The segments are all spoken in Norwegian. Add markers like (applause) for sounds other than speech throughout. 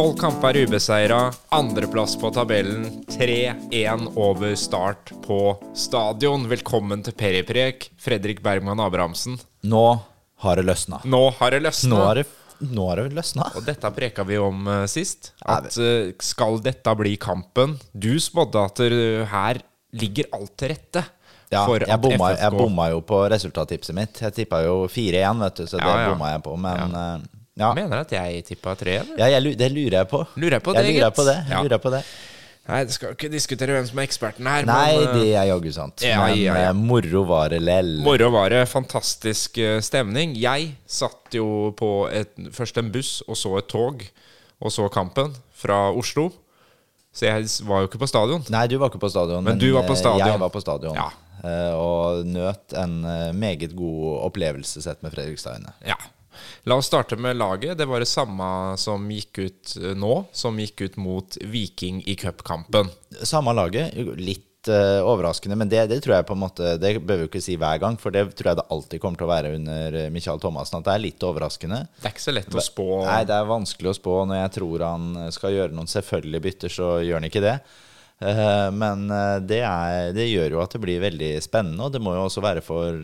Tolv kamper ubeseira, andreplass på tabellen, 3-1 over start på stadion. Velkommen til Periprek, Fredrik Bergman Abrahamsen. Nå har det løsna. Nå har det løsna. Nå har det, nå har det løsna. Og dette preka vi om uh, sist. At uh, skal dette bli kampen Du spådde at uh, her ligger alt til rette. Ja, for jeg bomma, FFK jeg bomma jo på resultattipset mitt. Jeg tippa jo 4-1, vet du, så det Ja, ja. bomma jeg på. Men eh, ja, Mener at jeg tippa tre, eller? ja jeg, det lurer jeg på. Lurer jeg på jeg lurer på det. Ja. lurer på det. Nei, det skal ikke diskutere hvem som er eksperten her. Nei, men, det er jaggu sant. ja, Men ja, ja. eh, moro var det lell. Moro var det. Fantastisk eh, stemning. Jeg satt jo på et, først en buss, og så et tog, og så kampen fra Oslo. Så jeg var jo ikke på stadion. Nei, du var ikke på stadion. Men du var på eh, stadion. Jeg var på stadion. Ja. og nøt en meget god opplevelse sett med Fredrikstadøyne. Ja. La oss starte med laget. Det var det samme som gikk ut eh, nå, som gikk ut mot Viking i cupkampen. Samme laget, litt eh, overraskende, men det, det tror jeg på en måte Det bør vi jo ikke si hver gang, for det tror jeg det alltid kommer til å være under eh, Michael Thomassen. At det er litt overraskende. Det er ikke så lett å spå. Nei, det er vanskelig å spå. Når jeg tror han skal gjøre noen selvfølgelige bytter, så gjør han ikke det. Men det, er, det gjør jo at det blir veldig spennende, og det må jo også være for,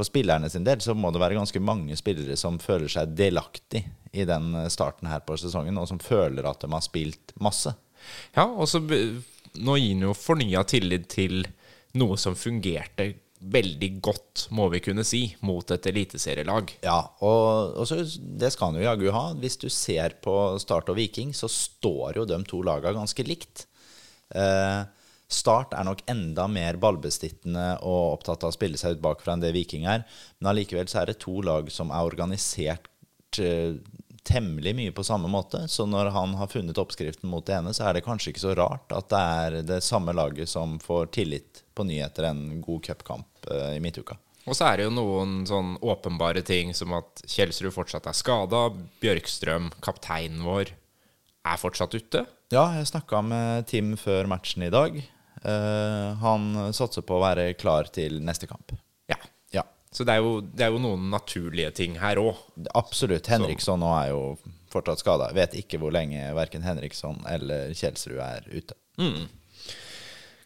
for spillerne sin del, så må det være ganske mange spillere som føler seg delaktig i den starten her på sesongen, og som føler at de har spilt masse. Ja, og så Nå gir han jo fornya tillit til noe som fungerte veldig godt, må vi kunne si, mot et eliteserielag. Ja, og, og så, det skal han jo jaggu ha. Hvis du ser på Start og Viking, så står jo de to laga ganske likt. Eh, Start er nok enda mer ballbestittende og opptatt av å spille seg ut bakfra enn det Viking er. Men allikevel så er det to lag som er organisert eh, temmelig mye på samme måte. Så når han har funnet oppskriften mot det ene, så er det kanskje ikke så rart at det er det samme laget som får tillit på ny etter en god cupkamp eh, i midtuka. Og så er det jo noen sånn åpenbare ting som at Kjelsrud fortsatt er skada. Bjørkstrøm, kapteinen vår, er fortsatt ute. Ja, jeg snakka med Tim før matchen i dag. Eh, han satser på å være klar til neste kamp. Ja. Ja, Så det er jo, det er jo noen naturlige ting her òg. absolutt. Henriksson nå er jo fortsatt skada. Vet ikke hvor lenge verken Henriksson eller Kjelsrud er ute.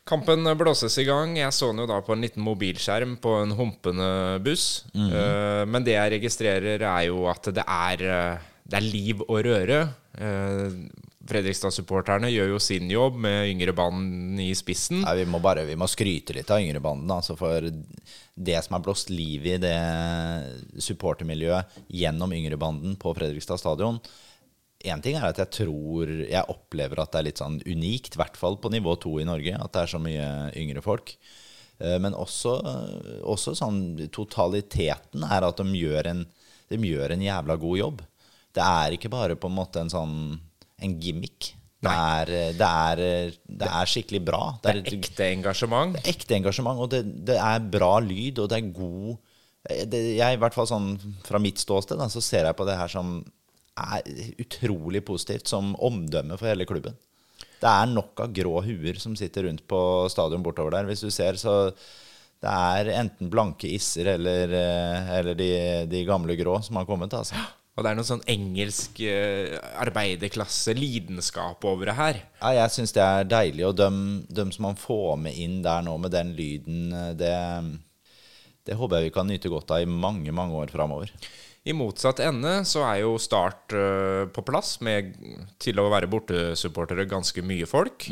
Kampen blåses i gang. Jeg så den jo da på en liten mobilskjerm på en humpende buss. Eh, men det jeg registrerer, er jo at det er, eh, det er liv og røre. Uh, Fredrikstad-supporterne gjør jo sin jobb med yngre band i spissen. Nei, vi må bare vi må skryte litt av yngrebanden. Altså for det som er blåst liv i det supportermiljøet gjennom yngrebanden på Fredrikstad stadion Én ting er at jeg tror Jeg opplever at det er litt sånn unikt, i hvert fall på nivå to i Norge, at det er så mye yngre folk. Eh, Men også, også sånn totaliteten er at de gjør, en, de gjør en jævla god jobb. Det er ikke bare på en måte en sånn en gimmick. Det er, det er, det er skikkelig bra. Det er ekte engasjement. Det er ekte engasjement, og det, det er bra lyd, og det er god det, Jeg, i hvert fall sånn fra mitt ståsted, da, så ser jeg på det her som er utrolig positivt som omdømme for hele klubben. Det er nok av grå huer som sitter rundt på stadion bortover der. Hvis du ser, så det er enten blanke isser eller, eh, eller de, de gamle grå som har kommet. altså. Og det er noe sånn engelsk eh, arbeiderklasse, lidenskap over det her. Ja, jeg syns det er deilig, og dem, dem som man får med inn der nå med den lyden, det, det håper jeg vi kan nyte godt av i mange, mange år framover. I motsatt ende så er jo Start uh, på plass med til å være bortesupportere ganske mye folk.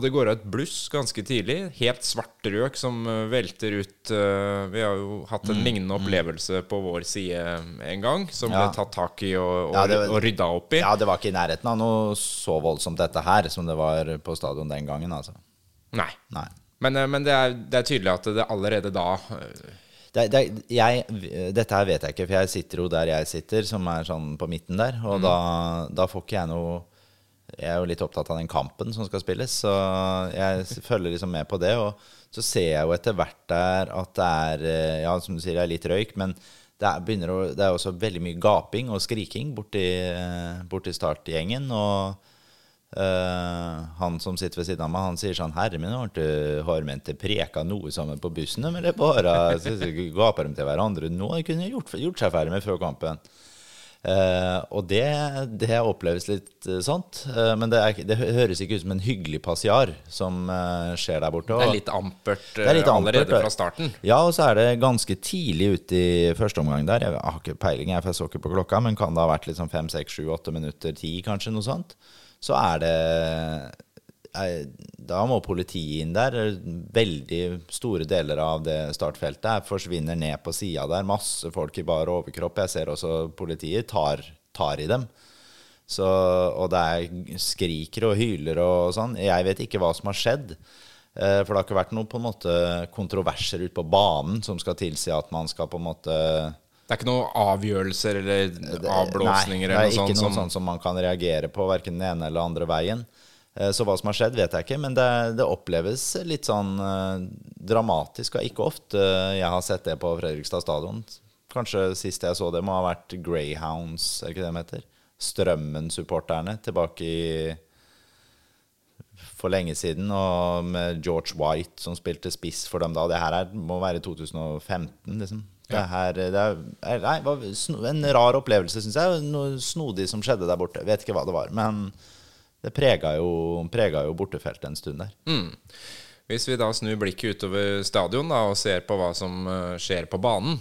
Og det går av et bluss ganske tidlig. Helt svart røk som eh, velter ut eh, Vi har jo hatt en lignende opplevelse på vår side en gang, som ble tatt tak i og, og, Ja, var- og rydda opp i. Ja, det var ikke i nærheten av noe så voldsomt dette her som det var på stadion den gangen, altså. Nei. Nei. Men, eh, men det, er, det er tydelig at det allerede da Det, det, jeg, dette her vet jeg ikke, for jeg sitter jo der jeg sitter, som er sånn på midten der. Og da, da får ikke jeg noe Jeg er jo litt opptatt av den kampen som skal spilles, så jeg følger liksom med på det. Og så ser jeg jo etter hvert der at det er eh, Ja, som du sier, det er litt røyk, men det er, å, det er også veldig mye gaping og skriking borti, eh, borti startgjengen. Og Uh, han som sitter ved siden av meg, han sier sånn Herre min, har ikke ikke preka noe sammen på bussen? Men det bare gaper de til hverandre. Nå kunne gjort, gjort seg ferdig med før kampen. Eh, og det, det oppleves litt eh, sånt. Eh, men det, er, det høres ikke ut som en hyggelig passiar som skjer der borte. Det er litt ampert, er litt allerede ampert, fra starten. Ja, og så er det ganske tidlig ute i første omgang der. Jeg har ikke peiling, jeg, for jeg så ikke på klokka, men kan det ha vært liksom fem, seks, sju, åtte minutter, ti, kanskje, noe sånt? Så er det Da må politiet inn der. Veldig store deler av det startfeltet forsvinner ned på sida der. Masse folk i bar overkropp. Jeg ser også politiet tar, tar i dem. Så, og det er skriker og hyler og sånn. Jeg vet ikke hva som har skjedd. Eh, For det har ikke vært noen på en måte kontroverser ute på banen som skal tilsi at man skal på en måte Det er ikke noen avgjørelser eller avblåsninger Nei, det er noe ikke sånt noe som sånn som man kan reagere på, verken den ene eller andre veien. Eh, Så hva som har skjedd, vet jeg ikke, men det, det oppleves litt sånn eh, dramatisk. Og ikke ofte jeg har sett det på Fredrikstad stadion. Kanskje sist jeg så det, må ha vært Greyhounds, er det ikke det de heter? Strømmen-supporterne tilbake i for lenge siden, og med George White som spilte spiss for dem da. Det her er, må være 2015, liksom. Det her, det er, nei, en rar opplevelse, syns jeg. Noe snodig som skjedde der borte. Vet ikke hva det var. Men det prega jo, prega jo bortefeltet en stund der. Hvis vi da snur blikket utover stadion da, og ser på hva som eh, skjer på banen,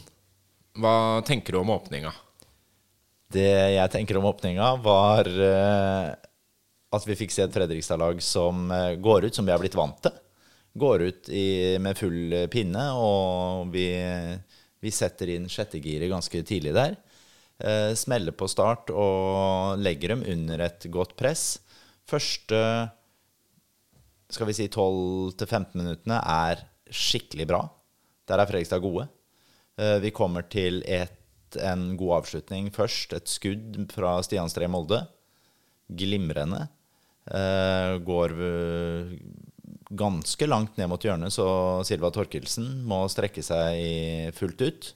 hva tenker du om åpninga? Det jeg tenker om åpninga, var eh, at vi fikk se et Fredrikstad-lag som eh, går ut som vi har blitt vant til. Går ut i, med full pinne, og vi, vi setter inn sjettegiret ganske tidlig der. Smeller på start og legger dem under et godt press. Første skal vi si 12-15 minuttene er skikkelig bra. Der er Fredrikstad gode. Eh, Vi kommer til et, en god avslutning først. Et skudd fra Stian Stree Molde. Glimrende. Eh, Går ganske langt ned mot hjørnet, så Silva Torkelsen må strekke seg fullt ut.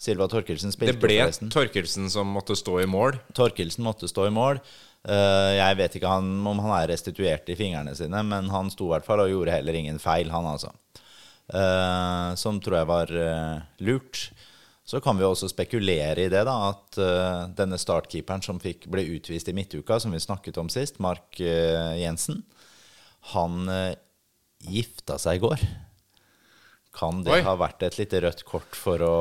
Silva Torkelsen spilte Det ble. Torkelsen som måtte stå i mål. Torkelsen måtte stå i mål. Eh, jeg vet ikke han, om han er restituert i fingrene sine, men han sto i hvert fall og gjorde heller ingen feil, han altså. Eh, som tror jeg var eh, lurt. Så kan vi også spekulere i det, da, at denne startkeeperen som fikk, ble utvist i midtuka, som vi snakket om sist, Mark Jensen, han gifta seg i går. Kan det Oi. ha vært et lite rødt kort for å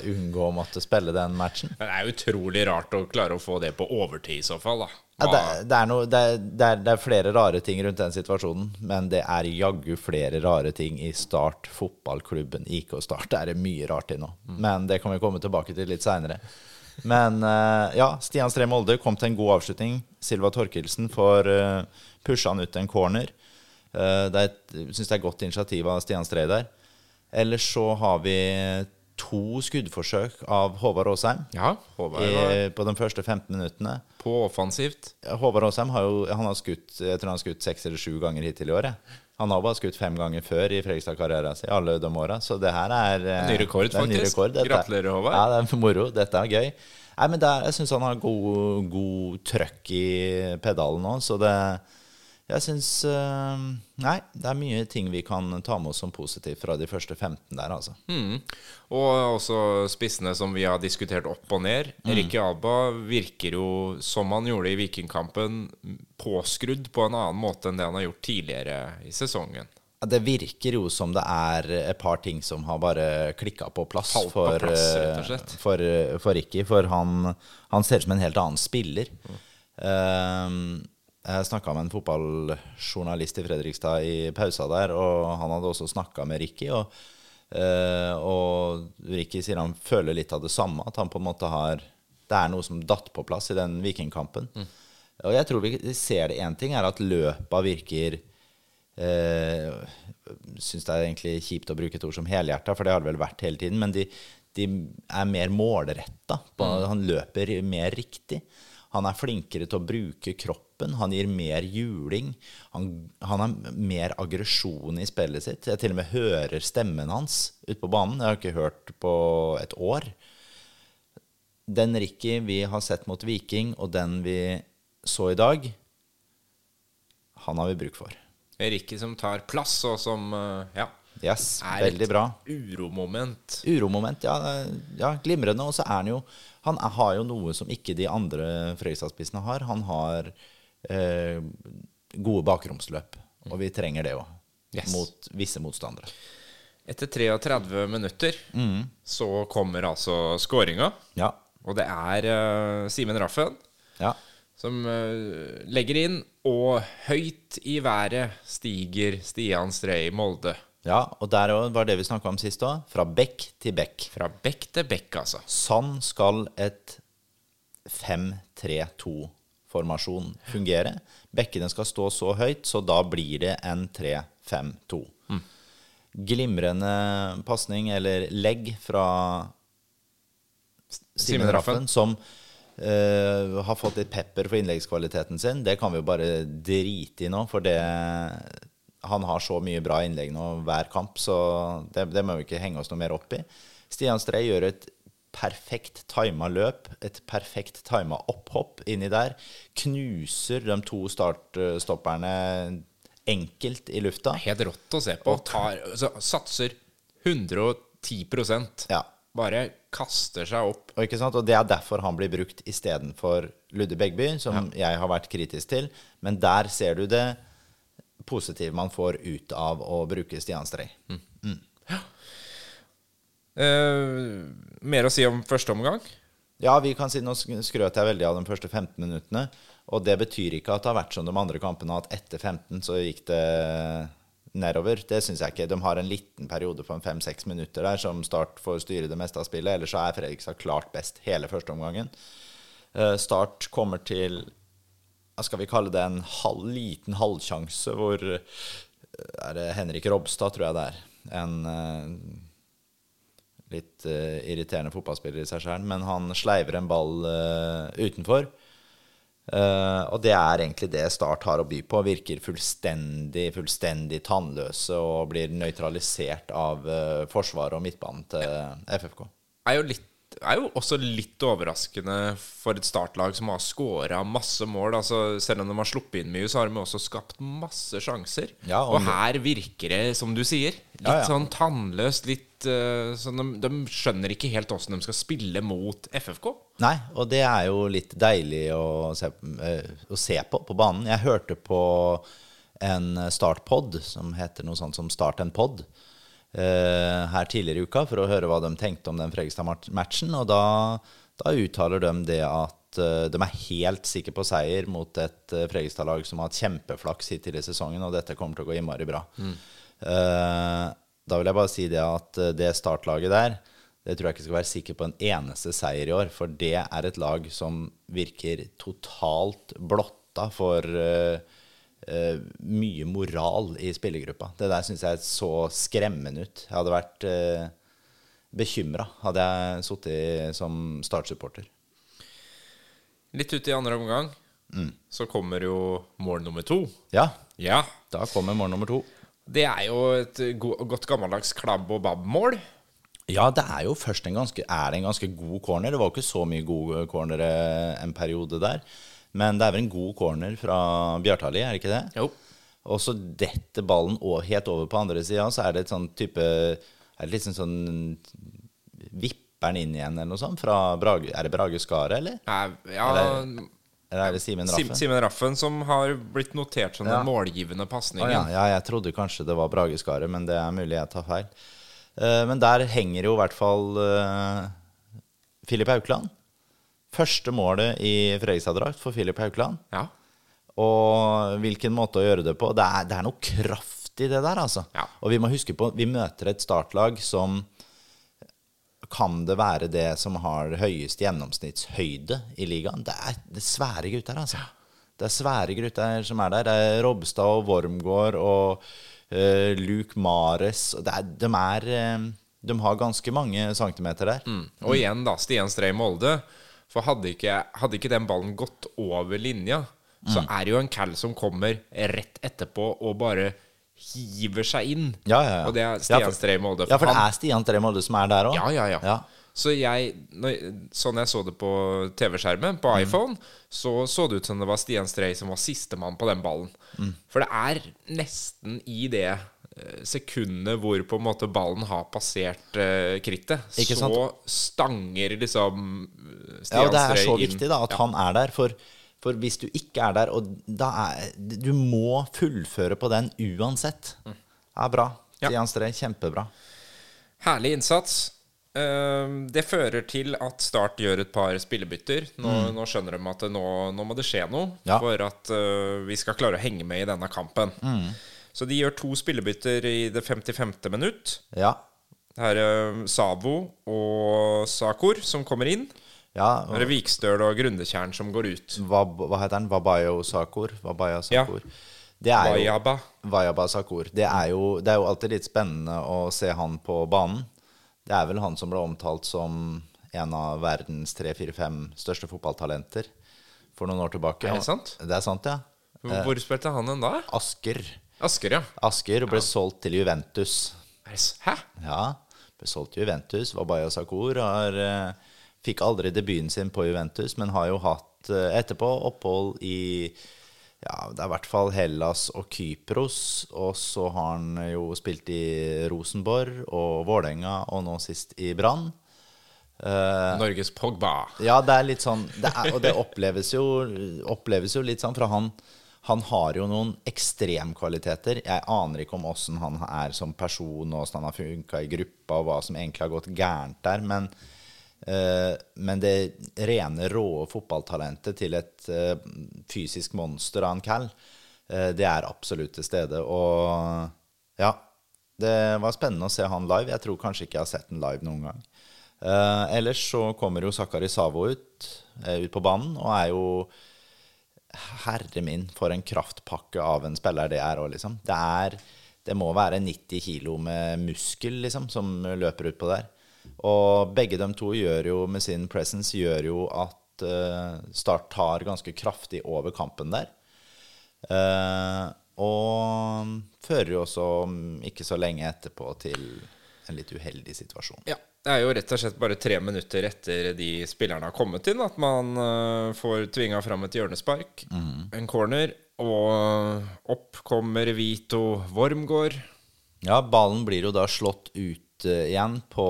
unngå å måtte spille den matchen? Det er utrolig rart å klare å få det på overtid i så fall, da. Ja, det, det, er noe, det, er, det, er, er flere rare ting rundt den situasjonen, men det er jaggu flere rare ting i Start, fotballklubben IK Start. Det er det mye rart i nå, men det kan vi komme tilbake til litt seinere. Men eh, ja, Stian Stree Molde kom til en god avslutning. Silva Torkelsen får uh, pusha han ut en corner. Uh, det er et, synes det er godt initiativ av Stian Stree der. Ellers så har vi to skuddforsøk av Håvard Aasheim Ja, Håvard var i, på de første 15 minuttene. på offensivt. Håvard Aasheim har jo han har skutt jeg tror han har skutt seks eller sju ganger hittil i år. jeg. Han har bare skutt fem ganger før i Fredrikstad-karrieren sin, alle de åra. Så det her er eh, Ny rekord, en ny faktisk. rekord, dette. Gratulerer, Håvard. Ja, det er moro. Dette er gøy. Nei, men er, Jeg syns han har god, god trøkk i pedalen nå, så det Jeg syns eh, Nei, det er mye ting vi kan ta med oss som positivt fra de første 15 der, altså. Mm. Og også spissene som vi har diskutert opp og ned. Mm. Ricky Alba virker jo, som han gjorde i Vikingkampen, påskrudd på en annen måte enn det han har gjort tidligere i sesongen. Det virker jo som det er et par ting som har bare klikka på plass, på for, plass, rett og eh, for, for Ricky. For han, han ser ut som en helt annen spiller. Eh, jeg snakka med en fotballjournalist i Fredrikstad i pausa der, og han hadde også snakka med Ricky. Og, eh, og Ricky sier han føler litt av det samme, at han på en måte har Det er noe som datt på plass i den Vikingkampen. Og jeg tror vi ser det én ting, er at løpa virker eh, Syns det er egentlig kjipt å bruke et ord som helhjerta, for det har det vel vært hele tiden. Men de, de er mer målretta. Han løper mer riktig. Han er flinkere til å bruke kroppen. Han gir mer juling. Han, han har mer aggresjon i spillet sitt. Jeg til og med hører stemmen hans ute på banen. Jeg har ikke hørt på et år. Den Ricky vi har sett mot Viking, og den vi så i dag, han har vi bruk for. Ricky som tar plass, og som eh, Ja. Yes, er veldig bra. uromoment. Uromoment, ja, ja glimrende. Og så er han jo Han har jo noe som ikke de andre Fredrikstad-spissene har. Han har gode bakromsløp, og vi trenger det òg. Yes. Mot visse motstandere. Etter 33 minutter så kommer altså skåringa. Ja. Og det er uh, Simen Raffen Ja. som uh, legger inn, og høyt i været stiger Stian Strei Molde. ja og der var det vi snakka om sist òg. Fra bekk til bekk. Fra bekk til bekk, altså. Sånn skal et 5-3-2-formasjon fungere. Bekkene skal stå så høyt, så da blir det en 3-5-2. Glimrende pasning, eller legg, fra Simen. Raffen, som uh, har fått litt pepper for innleggskvaliteten sin. Det kan vi jo bare drite i nå, for det han har så mye bra innlegg nå hver kamp, så det, det må vi ikke henge oss noe mer opp i. Stian Strei gjør et perfekt tima løp, et perfekt tima opphopp inni der. Knuser de to startstopperne enkelt i lufta. Helt rått å se på. Tar, altså, satser 110 Ja. Bare kaster seg opp. Og, og det er derfor han blir brukt istedenfor Ludde Begby, som jeg har vært kritisk til. Men der ser du det positive man får ut av å bruke Stian Strei. Eh, mer å si om første omgang? Ja, vi kan si nå sk- skrøt jeg veldig av de første 15 minuttene. Og det betyr ikke at det har vært som de andre kampene, at etter 15 så gikk det nedover. Det syns jeg ikke. De har en liten periode på fem-seks minutter der som Start får styre det meste av spillet. Ellers så er Fredrikstad klart best hele første omgangen. Eh, Start kommer til skal vi kalle det en halv, liten halvsjanse hvor eh, er det Henrik Robstad, tror jeg det er. En eh, litt uh, irriterende fotballspiller i seg sjøl, men han sleiver en ball uh, utenfor. Uh, og det er egentlig det Start har å by på. Virker fullstendig, fullstendig tannløse og blir nøytralisert av forsvaret og midtbanen til FFK. er jo, litt, er jo også litt overraskende for et startlag som har scora masse mål. Altså, selv om de har sluppet inn mye, så har de også skapt masse sjanser. Ja, og her virker det, som du sier, litt Ja, ja. sånn tannløst. Litt uh, sånn de, de skjønner ikke helt åssen de skal spille mot FFK. Nei, og det er jo litt deilig å se, uh, å se på på banen. Jeg hørte på en startpod som heter noe sånt som Start en pod her tidligere i uka for å høre hva de tenkte om den Fredrikstad-matchen. Og da, da uttaler de det at eh, de er helt sikre på seier mot et eh, Fredrikstad-lag som har hatt kjempeflaks hittil i sesongen, og dette kommer til å gå innmari bra. Eh, da vil jeg bare si det at eh, det startlaget der, det tror jeg ikke skal være sikker på en eneste seier i år. For det er et lag som virker totalt blotta for eh, eh, mye moral i spillergruppa. Det der syns jeg så skremmende ut. Jeg hadde vært uh, bekymra hadde jeg sittet som startsupporter. Litt ut i andre omgang Mm. så kommer jo mål nummer to. Ja, Ja, da kommer mål nummer to. det er jo et go godt gammeldags klabb og babb-mål. Ja, det er jo først en ganske, er det en ganske god corner. Det var jo ikke så mye gode cornere en periode der. Men det er vel en god corner fra Bjartali, er det ikke det? Jo. Og så detter ballen helt over på andre sida, så er det et sånn type Er det liksom sånn Vipper den inn igjen, eller noe sånt? Fra Brage, er det Brage Skaret, eller? Ja, ja Eller- Eller er det Simen Raffen? Simen Raffen som har blitt notert som Ja. den målgivende Å pasningen. ja, ja, jeg trodde kanskje det var Brage Skaret, men det er mulig jeg tar feil. Uh, men der henger jo i hvert fall uh, Filip Haukland. Første målet i Fredrikstad-drakt for Filip Haukland. Ja. Og hvilken måte å gjøre det på. Det er, det er noe kraft i det der, altså. Ja. Og vi må huske på vi møter et startlag som kan det være det som har høyest gjennomsnittshøyde i ligaen. Det er, det er svære gutter, altså. Det er svære gutter som er der. Det er Robstad og Wormgård og uh, Luke Mares. Er, de er eh, De har ganske mange centimeter der. Og igjen, da, Stian Strei Molde. For hadde ikke, hadde ikke den ballen gått over linja, så Mm. er det jo en Cal som kommer rett etterpå og bare hiver seg inn. Ja, ja, ja. Og det er Stian for- Strei Molde. Ja, for det er Stian Stree Molde som er der òg. Ja, ja, ja. Ja. Så jeg, sånn jeg så det på TV-skjermen, Mm. på iPhone, så så det ut som det var Stian Strei som var sistemann på den ballen. Mm. For det er nesten i det sekundet hvor på en måte ballen har passert uh, krittet, Ikke så sant? stanger liksom Ja, inn. Ja, det er så inn. viktig da at han er der. For, for hvis du ikke er der, og da er Du må fullføre på den uansett. Det er bra. Mm. Ja. Stian Strøy, kjempebra. Herlig innsats. Eh, Det fører til at Start gjør et par spillebytter. Nå, nå skjønner de at nå, nå må det skje noe Mm. Ja. for at uh, vi skal klare å henge med i denne kampen. Mm. Så de gjør to spillebytter i det 55. minutt. Ja. Det er eh, Sabo og Sakor som kommer inn. ja Det er Vikstøl og Grundetjern som går ut. hva, hva heter den? Wabayo Sakor? Wabaya Ja. Sakor. Det er jo Vajaba Sakur. Sakor. Det er, jo, det er jo alltid litt spennende å se han på banen. Det er vel han som ble omtalt som en av verdens tre-fire-fem største fotballtalenter for noen år tilbake. Er det sant? Det er sant, ja. Hvor hvor spilte han den da? Asker. Asker, ja. Asker ble solgt til Juventus. Hæ? Ja, ble solgt til Juventus. Wabaya Sakur har, eh, fikk aldri debuten sin på Juventus, men har jo hatt eh, etterpå opphold i ja, det er i hvert fall Hellas og Kypros. Og så har han jo spilt i Rosenborg og Vålerenga, og nå sist i Brann. Uh, Norges Pogba. ja, det er litt sånn det er, Og det oppleves jo, oppleves jo litt sånn, fra han, han har jo noen ekstremkvaliteter. Jeg aner ikke om åssen han er som person, og åssen han har funka i gruppa, og hva som egentlig har gått gærent der. Men, uh, men det rene, råe fotballtalentet til et uh, fysisk monster av en Cal, uh, det er absolutt til stede. Og ja, det var spennende å se han live. Jeg tror kanskje ikke jeg har sett han live noen gang. Eh, ellers så kommer jo Sakari Savo ut, eh, ut på banen, og er jo Herre min, for en kraftpakke av en spiller det er òg, liksom. Det er Det må være 90 kilo med muskel, liksom, som løper utpå der. Og begge de to gjør jo med sin presence gjør jo at uh, Start tar ganske kraftig over kampen der. Uh, og fører jo også ikke så lenge etterpå til en litt uheldig situasjon. Ja. Det er jo rett og slett bare tre minutter etter de spillerne har kommet inn, at man eh, får tvinga fram et hjørnespark, en corner, og opp kommer Vito Wormgård. Ja, ballen blir jo da slått ut eh, igjen på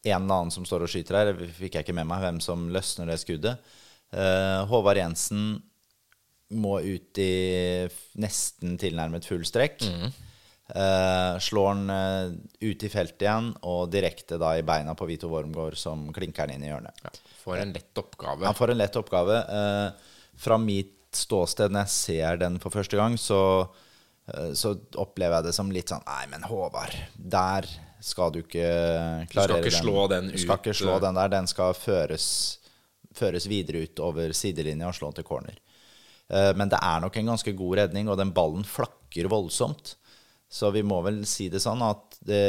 en eller annen som står og skyter her. Det fikk jeg ikke med meg hvem som løsner det skuddet. Eh, Håvard Jensen må ut i nesten tilnærmet full strekk. Eh, slår den uh, ut i feltet igjen, og direkte da i beina på Vito Wormgård, som klinker den inn i hjørnet. Ja, får en lett oppgave. Han får en lett oppgave. Uh, fra mitt ståsted, når jeg ser den for første gang, så, så opplever jeg det som litt sånn Nei, men Håvard, der skal du ikke klarere ikke slå den ut. Du skal ikke slå den der. Den skal føres, føres videre ut over sidelinja og slå til corner. Men det er nok en ganske god redning, og den ballen flakker voldsomt. Så vi må vel si det sånn at det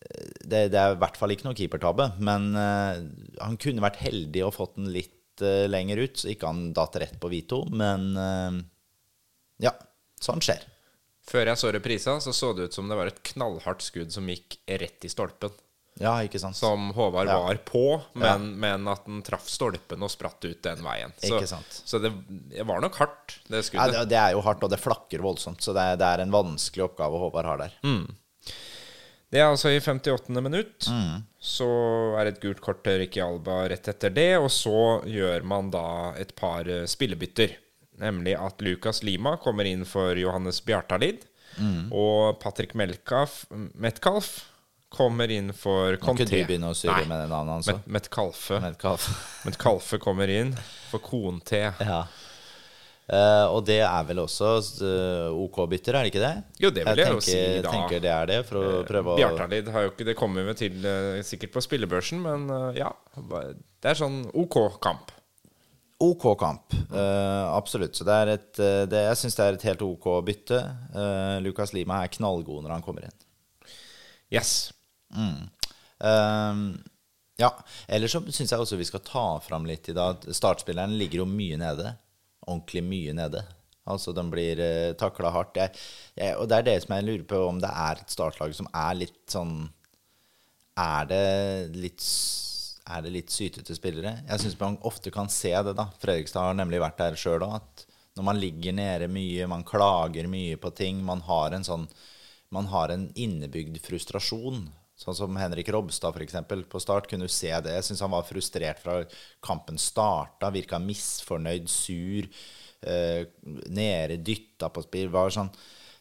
det, det er i hvert fall ikke noe keepertabbe, men uh, han kunne vært heldig og fått den litt uh, lenger ut, så ikke han datt rett på Vito. Men uh, ja, sånn skjer. Før jeg så reprisa, så så det ut som det var et knallhardt skudd som gikk rett i stolpen. Ja, ikke sant? Som Håvard Ja. var på, men, men at den traff stolpen og spratt ut den veien. Så, Ikke sant. så det, det var nok hardt, det Ja, skuddet. det, det er jo hardt, og det flakker voldsomt, så det er, det er en vanskelig oppgave Håvard har der. Det er altså i 58. minutt. Så er det et gult kort til Ricky Alba rett etter det. Og så gjør man da et par eh, spillebytter. Nemlig at Lukas Lima kommer inn for Johannes Bjartalid. Og Patrick Melkaf, Metcalf kommer inn for Conté. Kunne du begynne å surre med det navnet hans? Met, Metcalfe. Metcalf. Metcalfe (laughs) kommer inn for Conté. Ja. Uh, og det er vel også uh, OK-bytter, er det ikke det? Jo, det vil jeg jeg tenker, si da. tenker det er det, for å prøve å Bjartalid har jo ikke Det kommer vi til eh, sikkert på spillebørsen, men eh, ja. Det er sånn OK kamp. OK kamp. eh, absolutt. Så det er et, eh, det, jeg syns det er et helt OK bytte. Lucas Lima er knallgod når han kommer inn. Yes. Eh, ja. Ellers så syns jeg også vi skal ta fram litt i dag startspilleren ligger jo mye nede. Ordentlig mye nede. Altså, den blir uh, takla hardt. Jeg, jeg, og det er det som jeg lurer på, om det er et startlag som er litt sånn Er det litt er det litt sytete spillere? Jeg syns man ofte kan se det. da Fredrikstad har nemlig vært der sjøl òg. Når man ligger nede mye, man klager mye på ting, man har en sånn Man har en innebygd frustrasjon. Sånn som Henrik Robstad, f.eks. På start kunne du se det. Jeg syns han var frustrert fra kampen starta. Virka misfornøyd, sur. Eh, nede, dytta på spill. Var sånn.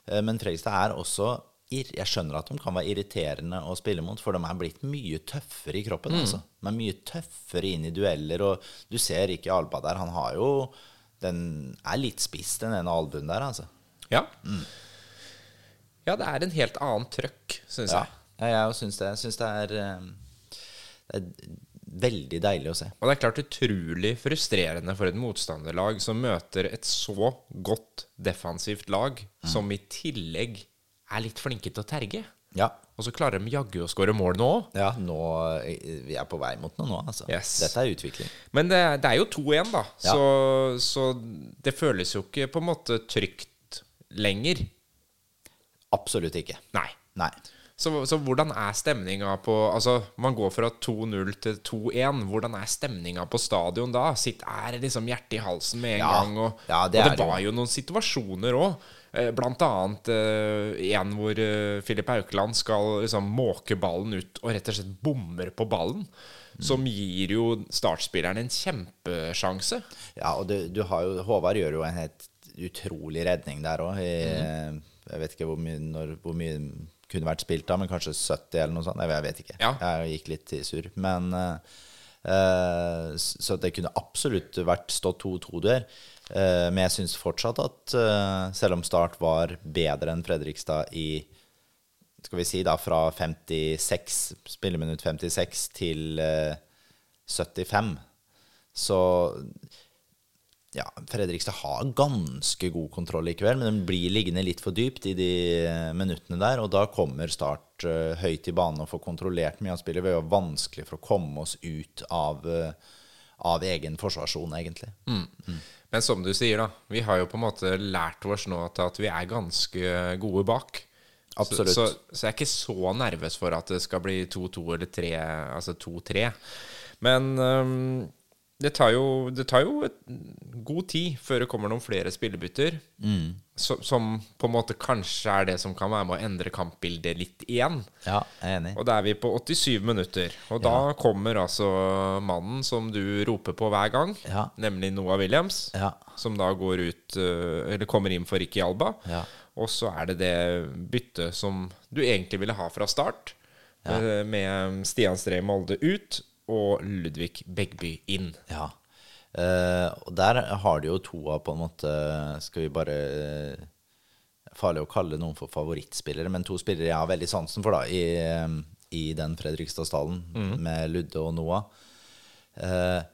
Eh, men Fredrikstad er også Jeg skjønner at de kan være irriterende å spille mot, for de er blitt mye tøffere i kroppen. altså. De er mye tøffere inn i dueller, og du ser ikke Alba der. Han har jo Den er litt spiss, den ene albuen der, altså. Ja. Ja, det er en helt annen trøkk, syns Ja, jeg. Jeg, òg syns det. Jeg syns det eh, Det er veldig deilig å se. Og det er klart utrolig frustrerende for et motstanderlag som møter et så godt defensivt lag, som i tillegg er litt flinke til å terge. Ja. Og så klarer de jaggu å skåre mål nå òg. Ja, nå, eh, vi er på vei mot noe nå, altså. Yes. Dette er utvikling. Men det, det er jo 2-1, da. Ja. Så, så det føles jo ikke på en måte trygt lenger. Absolutt ikke. Nei. Nei. Så, så hvordan er stemninga på Altså, man går fra 2-0 til 2-1. Hvordan er stemninga på stadion da? Sitt, er liksom hjertet i halsen med en Ja. gang? Og, Ja, det og det var jo noen situasjoner òg. Blant annet eh, en hvor eh, Filip Haukeland skal liksom måke ballen ut og rett og slett bommer på ballen. Som gir jo startspilleren en kjempesjanse. Ja, og du, du har jo Håvard gjør jo en helt utrolig redning der òg. Mm. Jeg vet ikke hvor mye, når, hvor mye kunne vært spilt av, men kanskje 70 eller noe sånt. Jeg, vet ikke. Ja. Jeg gikk litt sur. Men eh, eh, Så det kunne absolutt vært stått 2-2 der. Uh, men jeg syns fortsatt at uh, selv om Start var bedre enn Fredrikstad i skal vi si da fra 56, spilleminutt 56 til eh, 75, så ja, Fredrikstad har ganske god kontroll likevel, men den blir liggende litt for dypt i de eh, minuttene der, og da kommer Start uh, høyt i banen og får kontrollert mye av spillet. Det var vanskelig for å komme oss ut av, uh, av egen forsvarssone, egentlig. Men som du sier, da. Vi har jo på en måte lært oss nå at, vi er ganske gode bak. Absolutt. Så, så, så jeg er ikke så nervøs for at det skal bli 2-2 eller 3, altså 2-3. Men øhm, det tar jo, det tar jo et, god tid før det kommer noen flere spillebytter. mm. som på en måte kanskje er det som kan være med å endre kampbildet litt igjen. Ja, jeg er enig. Og da er vi på 87 minutter. Og da kommer altså mannen som du roper på hver gang, Ja. nemlig Noah Williams, Ja. som da går ut øh, Eller kommer inn for Ricky Alba. Ja. Og så er det det byttet som du egentlig ville ha fra start, Ja. med Stian Stree Molde ut og Ludvig Begby inn. Ja. Uh, og der har de jo to av på en måte Skal vi bare uh, Farlig å kalle noen for favorittspillere, men to spillere jeg har veldig sansen for da i, eh, i den Fredrikstadsdalen med Ludde og Noah. Uh,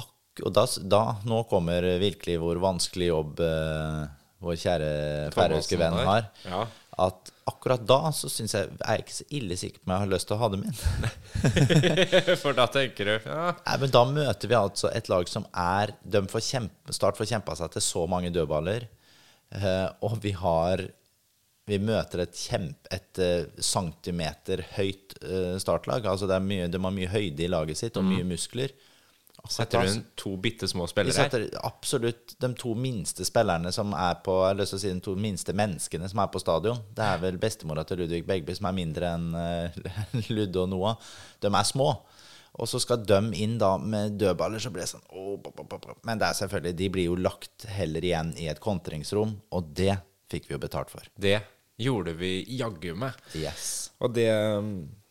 ak og da, da Nå kommer virkelig hvor vanskelig jobb vår kjære færøyske venn har. Ja. At akkurat da så syns jeg er jeg ikke så ille sikker på om jeg har lyst til å ha dem inn. (laughs) for da tenker du ja, Nei, men Da møter vi altså et lag som er De får kjempe, Start får kjempa seg til så mange dødballer. eh, og vi har Vi møter et kjempe Et eh, centimeter høyt eh, startlag. Altså det er mye, De har mye høyde i laget sitt og mye muskler. Akkurat Setter hun to bitte små spillere her? setter absolutt de to minste spillerne som er på Jeg har lyst til å si de to minste menneskene som er på stadion. Det er vel bestemora til Ludvig Begby som er mindre enn uh, (laughs) Ludde og Noah. De er små. Og så skal de inn da med dødballer, så blir det sånn oh, pop, pop, pop. Men det er selvfølgelig, de blir jo lagt heller igjen i et kontringsrom, og det fikk vi jo betalt for. Det gjorde vi jaggu meg. Yes. Og det,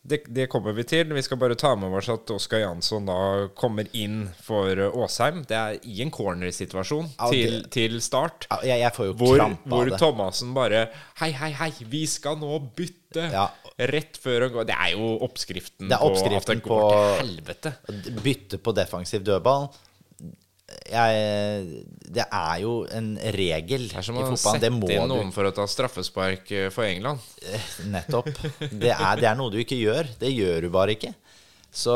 det, det kommer vi til. Vi skal bare ta med oss at Oskar Jansson da kommer inn for Åsheim. Det er i en cornersituasjon Ja, til, til start. Ja, Jeg, jeg får jo Hvor, krampe hvor av det. Thomassen bare Hei, hei, hei, vi skal nå bytte! Ja. Rett før han går Det er jo oppskriften, Det er på at det går på- til helvete. Bytte på defensiv dødball jeg, Det er jo en regel Det er som i å fotballen. sette inn noen du for å ta straffespark eh, for England. Nettopp. Det er, det er noe du ikke gjør. Det gjør du bare ikke. Så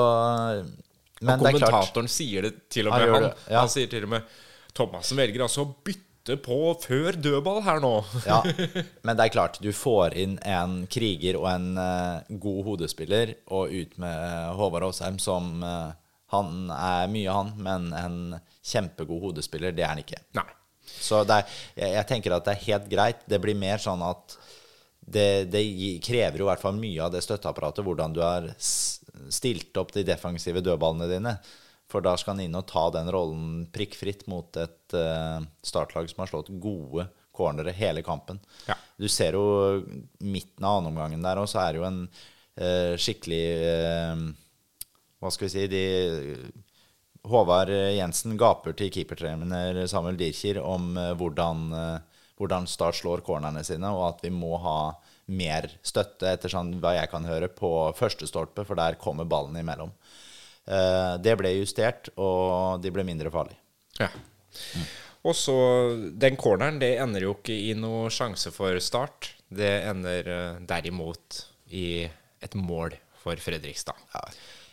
Men og det er klart kommentatoren sier det til og med, Han, han. ja. Han sier til og med Thomassen velger altså å bytte på før dødball her nå. ja, (laughs) Men det er klart, du får inn en kriger og en uh, god hodespiller, og ut med Håvard Aasheim som eh, Han er mye, han, men en kjempegod hodespiller, det er han ikke. Nei. Så er, jeg, jeg tenker at det er helt greit. Det blir mer sånn at det, det krever jo i hvert fall mye av det støtteapparatet, hvordan du har stilt opp de defensive dødballene dine. For da skal han inn og ta den rollen prikkfritt mot et uh, startlag som har slått gode cornere hele kampen. Ja. Du ser jo midten av annenomgangen der, og så er det jo en uh, skikkelig eh, Hva skal vi si de, Håvard Jensen gaper til keepertrener Samuel Dirkir om eh, hvordan, eh, hvordan Start slår cornerne sine, og at vi må ha mer støtte, etter sånn hva jeg kan høre, på første stolpe, for der kommer ballen imellom. Eh, Det ble justert, og de ble mindre farlige. Ja. Og så Den corneren det ender jo ikke i noe sjanse for start. Det ender derimot i et mål for Fredrikstad.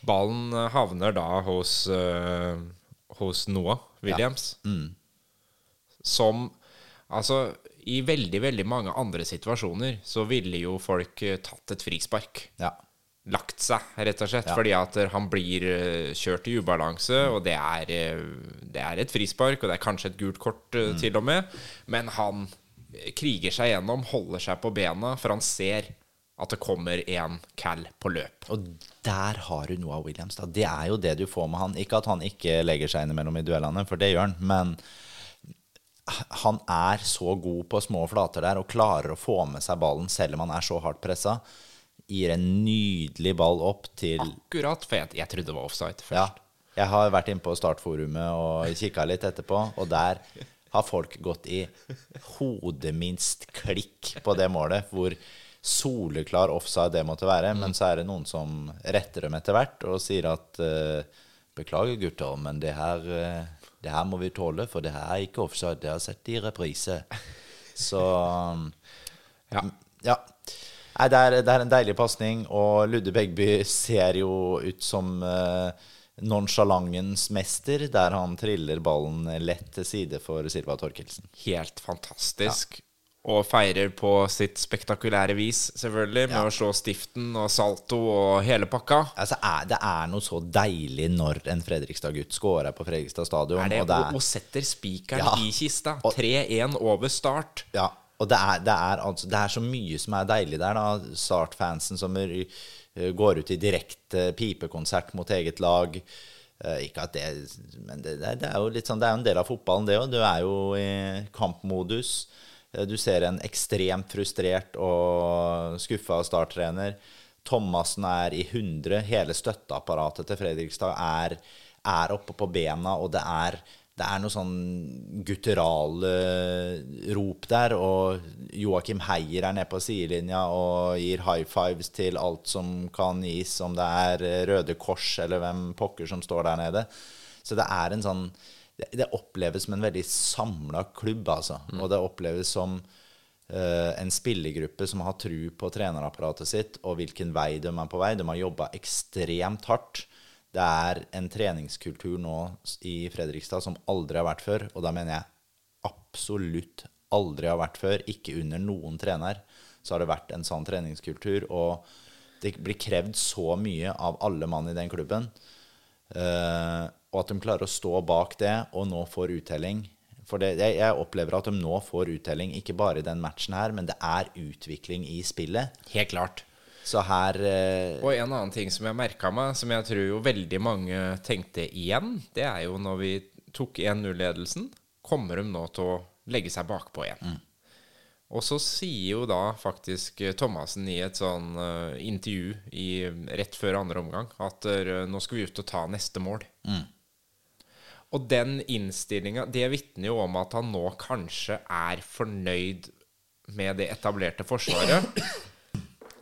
Ballen eh, havner da hos, uh, hos Noah Williams. Som Altså, i veldig, veldig mange andre situasjoner så ville jo folk eh, tatt et frispark Ja. lagt seg, rett og slett. Ja. Fordi at han blir kjørt i ubalanse, og det er, det er et frispark, og det er kanskje et gult kort Mm. til og med. Men han kriger seg gjennom, holder seg på bena, for han ser at det kommer en cal på løp. Og der har du noe av Williams. Da. Det er jo det du får med han. Ikke at han ikke legger seg innimellom i duellene, for det gjør han. Men han er så god på små flater der og klarer å få med seg ballen selv om han er så hardt pressa. Gir en nydelig ball opp til Akkurat, for jeg, jeg trodde det var offside først. Ja. Jeg har vært inne på startforumet og kikka litt etterpå, og der har folk gått i hodeminst klikk på det målet, hvor soleklar offside det måtte være. Men så er det noen som retter dem etter hvert og sier at uh, Beklager, gutter, men det her, uh, det her må vi tåle, for det her er ikke offside. Det har jeg sett i reprise. Så (laughs) Ja. ja. Nei, det, er, det er en deilig pasning, og Ludde Begby ser jo ut som uh, nonsjalantens mester, der han triller ballen lett til side for Silva Torkelsen. Helt fantastisk. Og feirer på sitt spektakulære vis, selvfølgelig, med å slå stiften og salto og hele pakka. Altså, er, det er noe så deilig når en Fredrikstad-gutt scorer på Fredrikstad stadion. Er det, og det er, og setter spikeren Ja. i kista. 3-1 over start. Ja, og det er, det, er, altså, det er så mye som er deilig der. da Start-fansen som er, eh, går ut i direkte pipekonsert mot eget lag. Eh, ikke at det Men det, det, det er jo litt sånn Det er jo en del av fotballen, det òg. Du er jo i kampmodus. Eh, Du ser en ekstremt frustrert og skuffa starttrener. Thomassen er i 100. Hele støtteapparatet til Fredrikstad er, er oppe på bena, og det er, det er noe sånn gutturale rop der. Og Joakim Heier er nede på sidelinja og gir high fives til alt som kan gis, om det er Røde Kors eller hvem pokker som står der nede. Så det er en sånn Det, det oppleves som en veldig samla klubb, altså. Og det oppleves som uh, en spillergruppe som har tru på trenerapparatet sitt og hvilken vei de er på vei. De har jobba ekstremt hardt. Det er en treningskultur nå i Fredrikstad som aldri har vært før, og da mener jeg absolutt aldri har vært før. Ikke under noen trener så har det vært en sånn treningskultur, og det blir krevd så mye av alle mann i den klubben. Eh, og at de klarer å stå bak det og nå får uttelling. For det, jeg, jeg opplever at de nå får uttelling, ikke bare i den matchen her, men det er utvikling i spillet. Helt klart. Så her eh, Og en annen ting som jeg merka meg, som jeg tror jo veldig mange tenkte igjen, det er jo når vi tok 1-0-ledelsen, kommer de nå til å legge seg bakpå igjen. Og så sier jo da faktisk eh, Thomassen i et sånn uh, intervju i, rett før andre omgang at uh, nå skal vi ut og ta neste mål. Og den innstillinga, det vitner jo om at han nå kanskje er fornøyd med det etablerte forsvaret.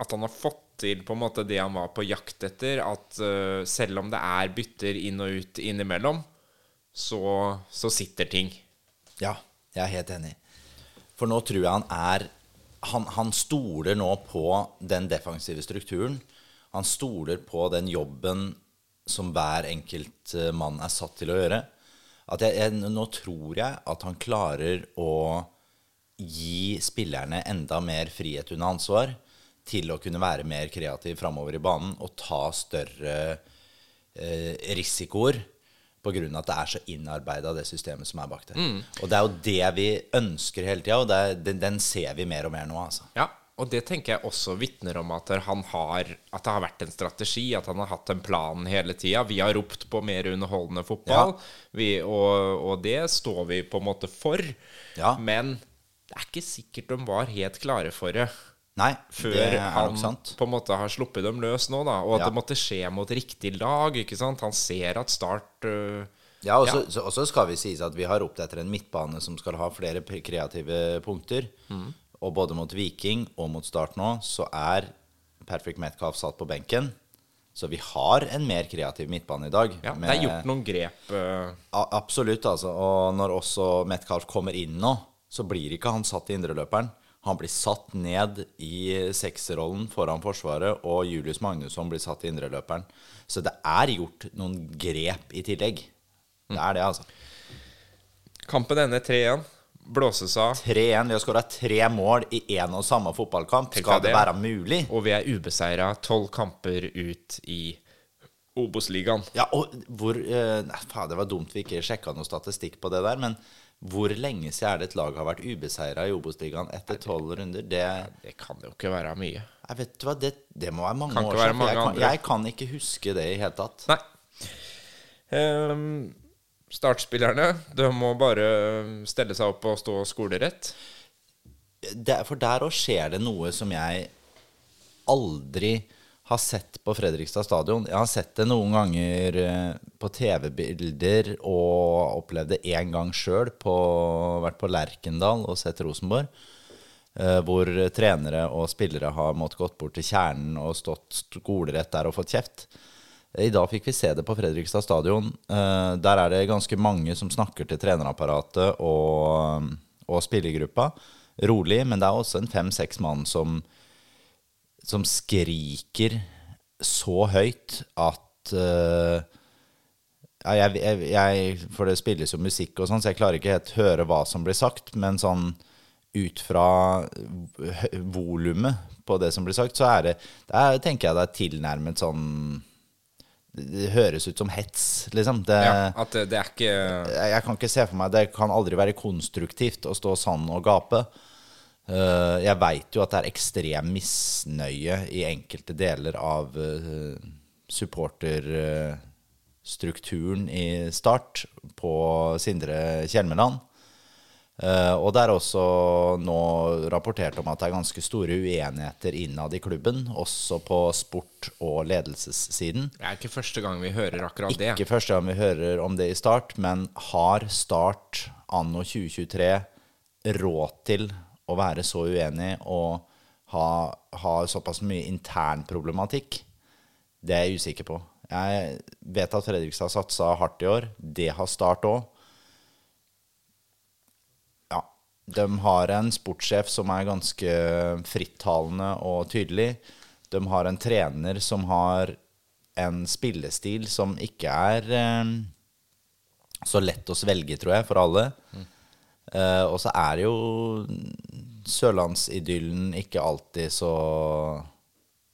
At han har fått til på en måte det han var på jakt etter. At uh, selv om det er bytter inn og ut innimellom, så, så sitter ting. Ja, jeg er helt enig. For nå tror jeg han er han, han stoler nå på den defensive strukturen. Han stoler på den jobben som hver enkelt eh, mann er satt til å gjøre. At jeg, jeg, nå tror jeg at han klarer å gi spillerne enda mer frihet under ansvar til å kunne være mer kreativ framover i banen og ta større eh, risikoer av at det er så innarbeida, det systemet som er bak der. Mm. Og det er jo det vi ønsker hele tida, og det er, den, den ser vi mer og mer nå, altså. Ja, og det tenker jeg også vitner om at han har At det har vært en strategi, at han har hatt en plan hele tida. Vi har ropt på mer underholdende fotball, vi, og, og det står vi på en måte for. Ja. Men det er ikke sikkert de var helt klare for det Nei, før det han på en måte har sluppet dem løs nå, da. Og at Ja. det måtte skje mot riktig lag. ikke sant? Han ser at Start uh, Ja, og så, så, og skal vi sies at vi har ropt etter en midtbane som skal ha flere kreative punkter. Mm. Og både mot Viking og mot Start nå, så er Perfect Metcalf satt på benken. Så vi har en mer kreativ midtbane i dag. Ja, det er gjort noen grep. øh, Absolutt, altså. Og når også Metcalf kommer inn nå, så blir ikke han satt i indreløperen. Han blir satt ned i sekserrollen foran Forsvaret, og Julius Magnusson blir satt i indreløperen. Så det er gjort noen grep i tillegg. Det er det, altså. Kampen ender 3-1. Blåses av. 3-1. Vi har skåra tre mål i én og samme fotballkamp. Skal det være mulig? Og vi er ubeseira tolv kamper ut i Obos-ligaen. Ja, og hvor eh, Nei, faen, det var dumt vi ikke sjekka noe statistikk på det der, men hvor lenge siden er det et lag har vært ubeseira i Obos-ligaen etter tolv runder? Det Det kan jo ikke være mye. Jeg vet du hva, det, det må være mange Kan år siden. jeg, kan, jeg kan ikke huske det i hele tatt. Nei. Ehm, startspillerne de må bare stelle seg opp og stå skolerett. Det, for der òg skjer det noe som jeg aldri har sett på Fredrikstad stadion. Jeg har sett det noen ganger eh, på TV-bilder og opplevd det én gang sjøl. Vært på Lerkendal og sett Rosenborg. eh, Hvor trenere og spillere har måttet gått bort til kjernen og stått skolerett der og fått kjeft. I dag fikk vi se det på Fredrikstad stadion. Eh, Der er det ganske mange som snakker til trenerapparatet og, og spillergruppa. Rolig, men det er også en fem-seks mann som, som skriker så høyt at eh, jeg, jeg, jeg, For det spilles jo musikk og sånn, så jeg klarer ikke helt høre hva som blir sagt. Men sånn ut fra volumet på det som blir sagt, så er det, det er, tenker jeg det er tilnærmet sånn Det høres ut som hets, liksom. Det, Ja, at det, er ikke jeg, jeg kan ikke se for meg Det kan aldri være konstruktivt å stå sann og gape. Uh, jeg veit jo at det er ekstrem misnøye i enkelte deler av uh, supporterstrukturen i Start på Sindre Kjelmeland. Eh, og det er også nå rapportert om at det er ganske store uenigheter innad i klubben, også på sport- og ledelsessiden. Det er ikke første gang vi hører akkurat det. Ikke første gang vi hører om det i Start, men har Start anno 2023 råd til å være så uenig og ha, ha såpass mye intern problematikk? Det er jeg usikker på. Jeg vet at Fredrikstad satsa hardt i år. Det har Start òg. Ja. De har en sportssjef som er ganske frittalende og tydelig. De har en trener som har en spillestil som ikke er eh, så lett å svelge, tror jeg, for alle. Eh, og så er jo sørlandsidyllen ikke alltid så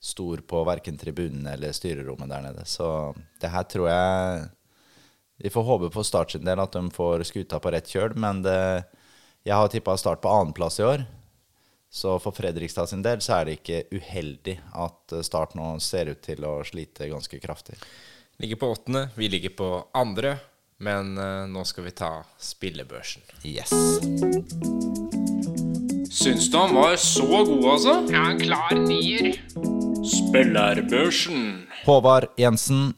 stor på verken tribunene eller styrerommet der nede. Så det her tror jeg Vi får håpe for Start sin del at de får skuta på rett kjøl, men det, jeg har tippa Start på annenplass i år. Så for Fredrikstad sin del så er det ikke uheldig at Start nå ser ut til å slite ganske kraftig. Ligger på åttende, vi ligger på andre. Men eh, nå skal vi ta spillebørsen. Yes. Syns du han var så god, altså? Ja, en klar nier. Spillerbørsen. Håvard Jensen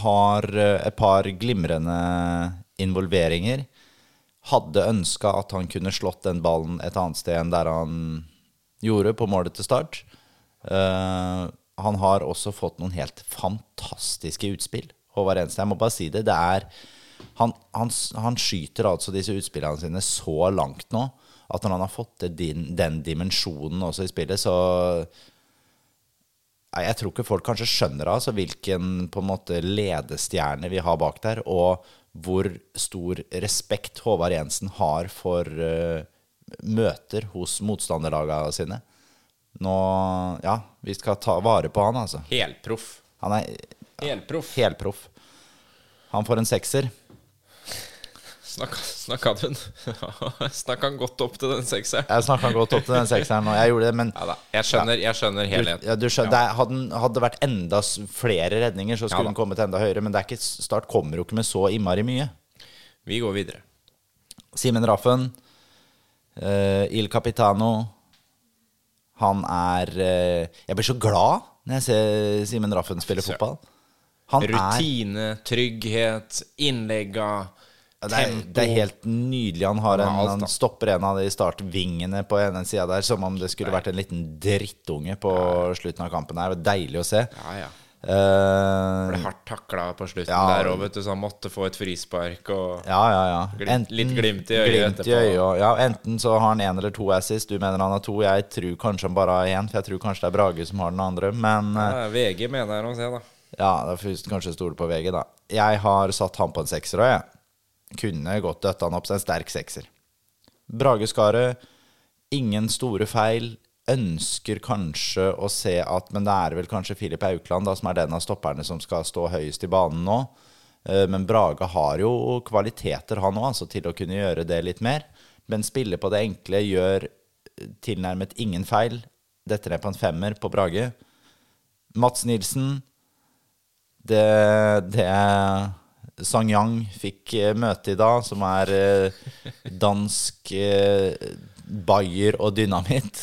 har eh, et par glimrende involveringer. Hadde ønska at han kunne slått den ballen et annet sted enn der han gjorde på målet til start. Uh, han har også fått noen helt fantastiske utspill. Håvard Enstad, jeg må bare si det. det er, han, han, han skyter altså disse utspillene sine så langt nå at når han har fått din, den dimensjonen også i spillet, så Nei, Jeg tror ikke folk kanskje skjønner altså, hvilken på en måte ledestjerne vi har bak der, og hvor stor respekt Håvard Jensen har for uh, møter hos motstanderlagene sine. Nå Ja, vi skal ta vare på han, altså. Helproff. Han er Helproff. helproff. Han får en sekser. Snakka, snakka du (laughs) Snakka han godt opp til den sekseren? Jeg snakka godt opp til den sekseren, og jeg gjorde det, men Ja. Jeg skjønner, jeg skjønner helheten. ja, du skjønner, det hadde, hadde det vært enda flere redninger, så skulle Ja den kommet enda høyere. Men det er ikke, Start kommer jo ikke med så innmari mye. Vi går videre. Simen Raffen, uh, Il Capitano Han er uh, Jeg blir så glad når jeg ser Simen Raffen spille fotball. Han er Rutine, trygghet, innlegga, Ja, det, er, det er helt nydelig. Han, har en, han stopper en av de startvingene på ene sida der, som om det skulle vært en liten drittunge på slutten av kampen. her. Det var deilig å se. Ja, ja. Uh, Ble hardt takla på slutten Ja. der òg, vet du, så han måtte få et frispark og ja, ja, ja. Glimt- litt glimt i øyet glimt i øyet, ja, enten så har han én eller to assist. Du mener han har to. Jeg tror kanskje han bare har én, for jeg tror kanskje det er Brage som har den andre. Men eh, ja, VG mener jeg å se, da. ja, da får vi kanskje stole på VG, da. Jeg har satt han på en sekser òg, jeg. Kunne godt døtta han opp til en sterk sekser. Brage Skaret, ingen store feil. Ønsker kanskje å se at Men det er vel kanskje Filip Aukland da, som er den av stopperne som skal stå høyest i banen nå. Eh, Men Brage har jo kvaliteter, han òg, altså, til å kunne gjøre det litt mer. Men spiller på det enkle, gjør tilnærmet ingen feil. Detter ned på en femmer på Brage. Mats Nilsen, det, det Sang-Yang fikk eh, møte i dag, som er eh, dansk eh, bayer og dynamitt.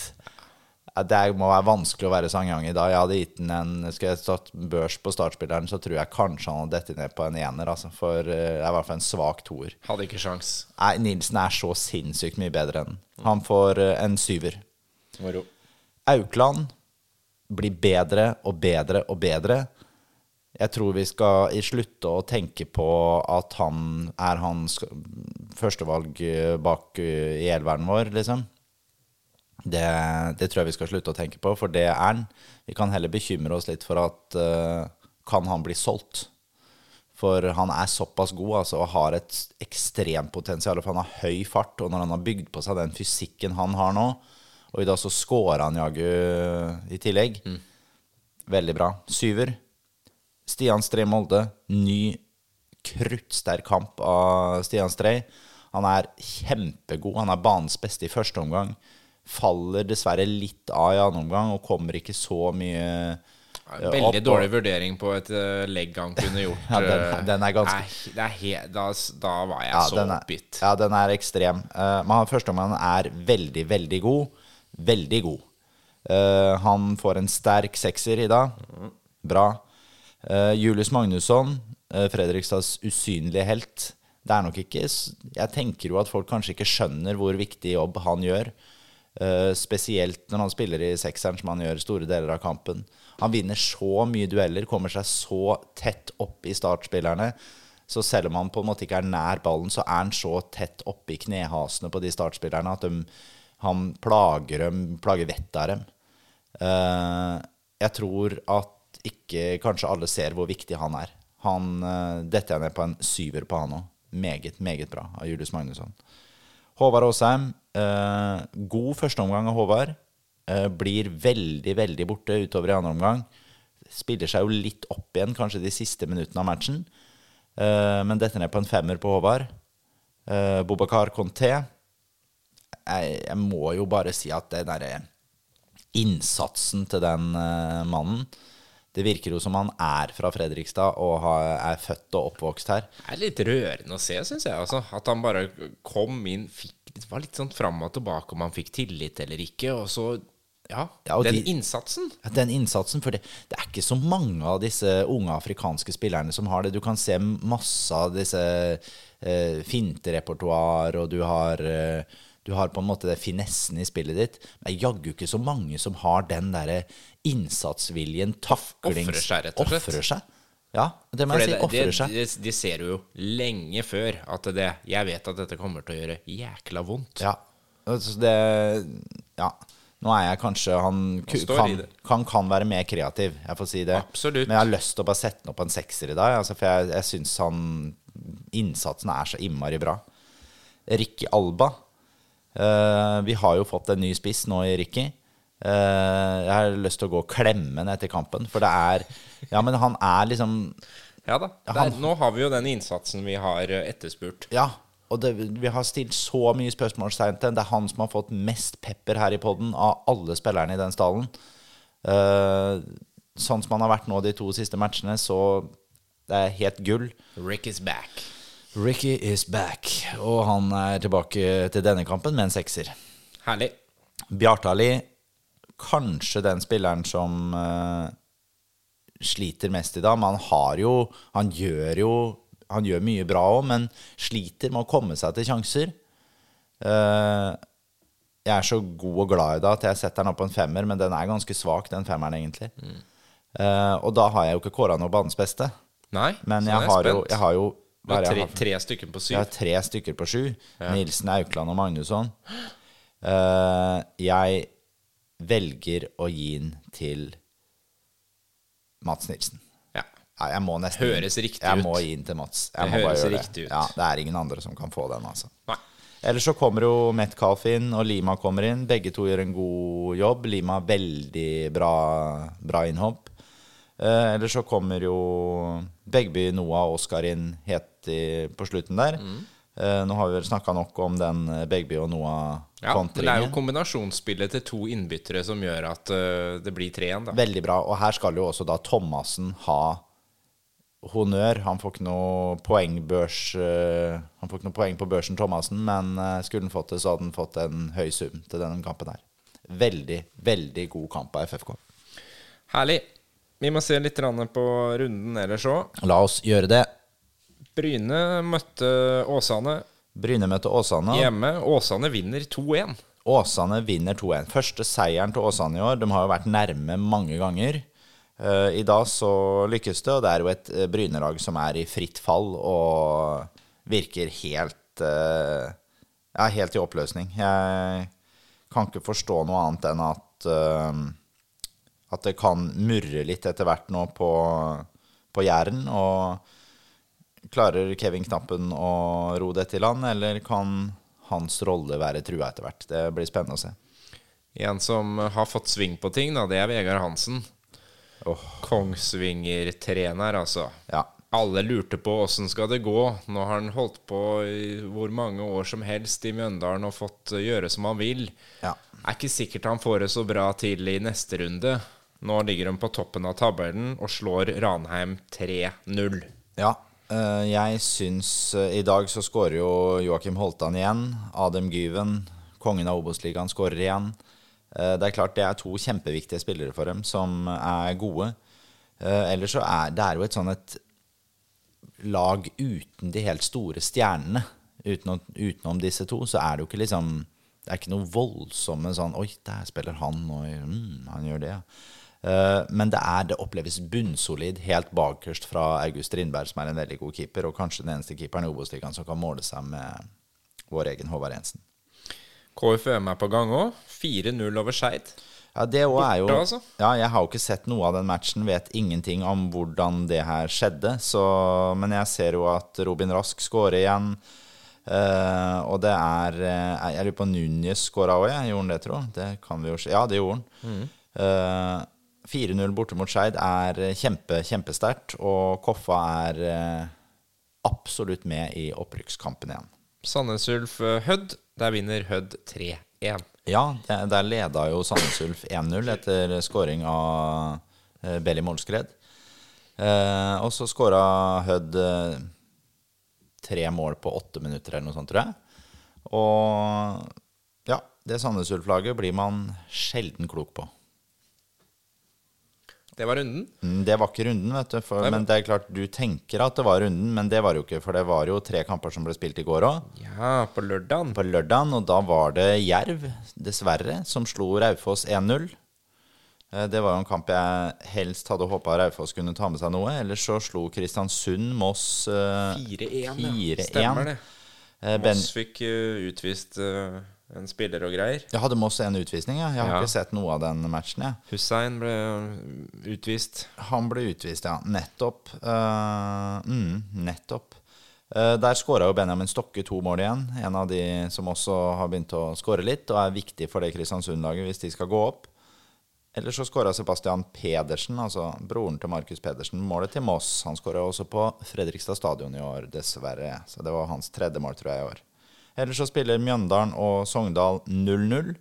Det må være vanskelig å være Sang-Yang i dag. Jeg hadde gitt den en Skal jeg stått børs på startspilleren, så tror jeg kanskje han hadde dettet ned på en ener. Altså, for det er i hvert fall en svak toer. Hadde ikke sjans. Nei, Nilsen er så sinnssykt mye bedre enn. Han får en syver. Moro. Aukland blir bedre og bedre og bedre. Jeg tror vi skal slutte å tenke på at han er hans førstevalg eh, bak eh, i elveren vår, liksom. Det, det tror jeg vi skal slutte å tenke på, for det er han. Vi kan heller bekymre oss litt for at uh, kan han bli solgt? For han er såpass god altså, og har et ekstremt potensial. For han har høy fart, og når han har bygd på seg den fysikken han har nå Og i dag så scorer han jaggu i tillegg. Veldig bra. Syver. Stian Strei Molde. Ny kruttsterk kamp av Stian Strei. Han er kjempegod. Han er banens beste i første omgang. Faller dessverre litt av i annen omgang og kommer ikke så mye eh, opp, Veldig og- dårlig vurdering på et eh, legg han kunne gjort. (laughs) Ja, den- eh, den er ganske- det er he da, da var jeg Ja, så er, oppgitt. ja, den er ekstrem. Uh, men han førsteomgangen er veldig, veldig god. Veldig god. Uh, han får en sterk sekser i dag. Bra. Eh, Julius Magnusson, eh, Fredrikstads usynlige helt. Det er nok ikke Jeg tenker jo at folk kanskje ikke skjønner hvor viktig jobb han gjør. Eh, spesielt når han spiller i sekseren, som han gjør store deler av kampen. Han vinner så mye dueller, kommer seg så tett opp i startspillerne. Så selv om han på en måte ikke er nær ballen, så er han så tett oppe i knehasene på de startspillerne at de, han plager dem, plager vettet av dem. Jeg tror at ikke kanskje alle ser hvor viktig han er. Han, uh, Dette er ned på en syver på han òg. Meget, meget bra av Julius Magnusson. Håvard Aasheim. eh, god førsteomgang av Håvard. Eh, blir veldig, veldig borte utover i andre omgang. Spiller seg jo litt opp igjen kanskje de siste minuttene av matchen. Eh, men detter ned på en femmer på Håvard. Uh, Bobakar Conté. Jeg, jeg må jo bare si at det derre innsatsen til den eh, mannen Det virker jo som han er fra Fredrikstad og er født og oppvokst her. Det er litt rørende å se, syns jeg. Altså. At han bare kom inn, fikk, det var litt sånn fram og tilbake om han fikk tillit eller ikke. Og så, ja, Ja, og den de- innsatsen. Den innsatsen, for det, det er ikke så mange av disse unge afrikanske spillerne som har det. Du kan se masse av disse eh, finterepertoar, og du har, eh, du har på en måte det finessen i spillet ditt. Men det er jaggu ikke så mange som har den derre innsatsviljen, taklings... Offrer seg, rett og slett. Offrer seg. Ja, det må jeg si. Offrer seg. De, de ser jo lenge før at det Jeg vet at dette kommer til å gjøre jækla vondt. Ja. Det Ja. Nå er jeg kanskje Han kan, kan, kan være mer kreativ, jeg får si det. Absolutt. Men jeg har lyst til å bare sette den opp på en sekser i dag. Altså, for jeg, jeg syns han Innsatsen er så innmari bra. Ricky Alba. Uh, vi har jo fått en ny spiss nå i Ricky. Eh, jeg har lyst til å gå og klemme ham etter kampen, for det er Ja, men han er liksom Ja da. Der, nå har vi jo den innsatsen vi har eh, etterspurt. Ja, og det, vi har stilt så mye spørsmålstegn til Det er han som har fått mest pepper her i poden av alle spillerne i den stallen. Uh, sånn som han har vært nå de to siste matchene, så det er helt gull. Rick is back. Ricky is back, og han er tilbake til denne kampen med en sekser. Herlig. Bjartali, kanskje den spilleren som uh, sliter mest i dag. Men han har jo Han gjør jo Han gjør mye bra òg, men sliter med å komme seg til sjanser. Uh, jeg er så god og glad i det at jeg setter den opp på en femmer, men den er ganske svak, den femmeren, egentlig. Eh, og da har jeg jo ikke kåra noe banens beste. Nei, Men jeg jeg har, jo, jeg har jo Du har tre, tre stykker på syv. jeg har tre stykker på sju. Nilsen, Aukland og Magnusson. Uh, jeg velger å gi den til Mats Nilsen. Ja. Ja, jeg må nesten Høres riktig jeg ut. må gi den til Mats. Jeg Det høres riktig ut. Ja, det er ingen andre som kan få den, altså. Nei. Ellers så kommer jo Metcalf inn, og Lima kommer inn. Begge to gjør en god jobb. Lima veldig bra, bra innhopp. Eh, ellers så kommer jo Begby, Noah og Oskar inn helt i, på slutten der. Mm. Eh, nå har vi vel snakka nok om den eh, Begby og Noah Ja, det er jo kombinasjonsspillet til to innbyttere som gjør at øh, det blir tre igjen, da. Veldig bra. Og her skal jo også da Thomassen ha honnør. Han får ikke noe poengbørs eh, Han får ikke noe poeng på børsen, Thomassen, men eh, skulle han fått det, så hadde han fått en høy sum til denne kampen her. Veldig, veldig god kamp av FFK. Herlig. Vi må se litt på runden ellers òg. La oss gjøre det. Bryne møtte Åsane Bryne møtte Åsane. hjemme. Åsane vinner 2-1. Åsane vinner 2-1. Første seieren til Åsane i år. De har jo vært nærme mange ganger. Eh, I dag så lykkes det, og det er jo et uh, Bryne-lag som er i fritt fall og virker helt eh, Ja, helt i oppløsning. Jeg kan ikke forstå noe annet enn at eh, at det kan murre litt etter hvert nå på, på Jæren. Og klarer Kevin Knappen å ro dette i land, eller kan hans rolle være trua etter hvert? Det blir spennende å se. En som har fått sving på ting, da, det er Vegard Hansen. Oh. Kongsvinger-trener, altså. Ja. Alle lurte på åssen skal det gå. Nå har han holdt på i hvor mange år som helst i Mjøndalen og fått eh, gjøre som han vil. Ja. Er ikke sikkert han får det så bra til i neste runde. Nå ligger de på toppen av tabellen og slår Ranheim 3-0. ja. Eh, Jeg syns eh, I dag så skårer jo Joakim Holtan igjen. Adem Gyven, kongen av Obos-ligaen, skårer igjen. Eh, Det er klart det er to kjempeviktige spillere for dem, som er gode. Ellers så er det er jo et sånn et lag uten de helt store stjernene. Utenom, utenom disse to, så er det jo ikke liksom Det er ikke noe voldsomme sånn Oi, der spiller han, og mm, han gjør det, ja. Eh, men det er det oppleves bunnsolid helt bakerst fra August Rindberg, som er en veldig god keeper, og kanskje den eneste keeperen i Obos-ligaen som kan måle seg med vår egen Håvard Jensen. KFUM er på gang òg. 4-0 over Skeid. Ja, det òg er jo altså? Ja, jeg har jo ikke sett noe av den matchen, vet ingenting om hvordan det her skjedde. Så, men jeg ser jo at Robin Rask skårer igjen. Uh, og det er eh, Jeg lurer på Núñez skåra òg. Gjorde han det, tro? Det kan vi jo se. Ja, det gjorde han. Eh, 4-0 borte mot Skeid er kjempe, kjempesterkt, og Koffa er eh, absolutt med i opprykkskampen igjen. Sandnes Ulf eh, Hødd. Der vinner Hødd 3-1. Ja, der, leda jo Sandnes Ulf 1-0 etter scoring av eh, Belly Målskred. Eh, og så skåra Hødd eh, tre mål på åtte minutter eller noe sånt, tror jeg. Og ja, det Sandnes Ulf-laget blir man sjelden klok på. Det var runden. Mm, Det var ikke runden, vet du. For, men det er klart, du tenker at det var runden, men det var det jo ikke. For det var jo tre kamper som ble spilt i går òg. Ja, på lørdagen. på lørdagen, og da var det Jerv, dessverre, som slo Raufoss 1-0. Eh, Det var jo en kamp jeg helst hadde håpa Raufoss kunne ta med seg noe. Ellers så slo Kristiansund Moss eh, 4-1, ja. 4-1. Stemmer det. Eh, Ben, Moss fikk eh, utvist eh, en spiller og greier. jeg hadde Moss en utvisning, ja. Jeg har Ja. ikke sett noe av den matchen. jeg. Hussein ble utvist. Han ble utvist, ja. Nettopp. Uh, mm, nettopp. Uh, der skåra jo Benjamin Stokke to mål igjen. En av de som også har begynt å skåre litt, og er viktig for det Kristiansund-laget hvis de skal gå opp. Eller så skåra Sebastian Pedersen, altså broren til Markus Pedersen, målet til Moss. Han skåra også på Fredrikstad stadion i år, dessverre. Så det var hans tredje mål, tror jeg, i år. Eller så spiller Mjøndalen og Sogndal 0-0.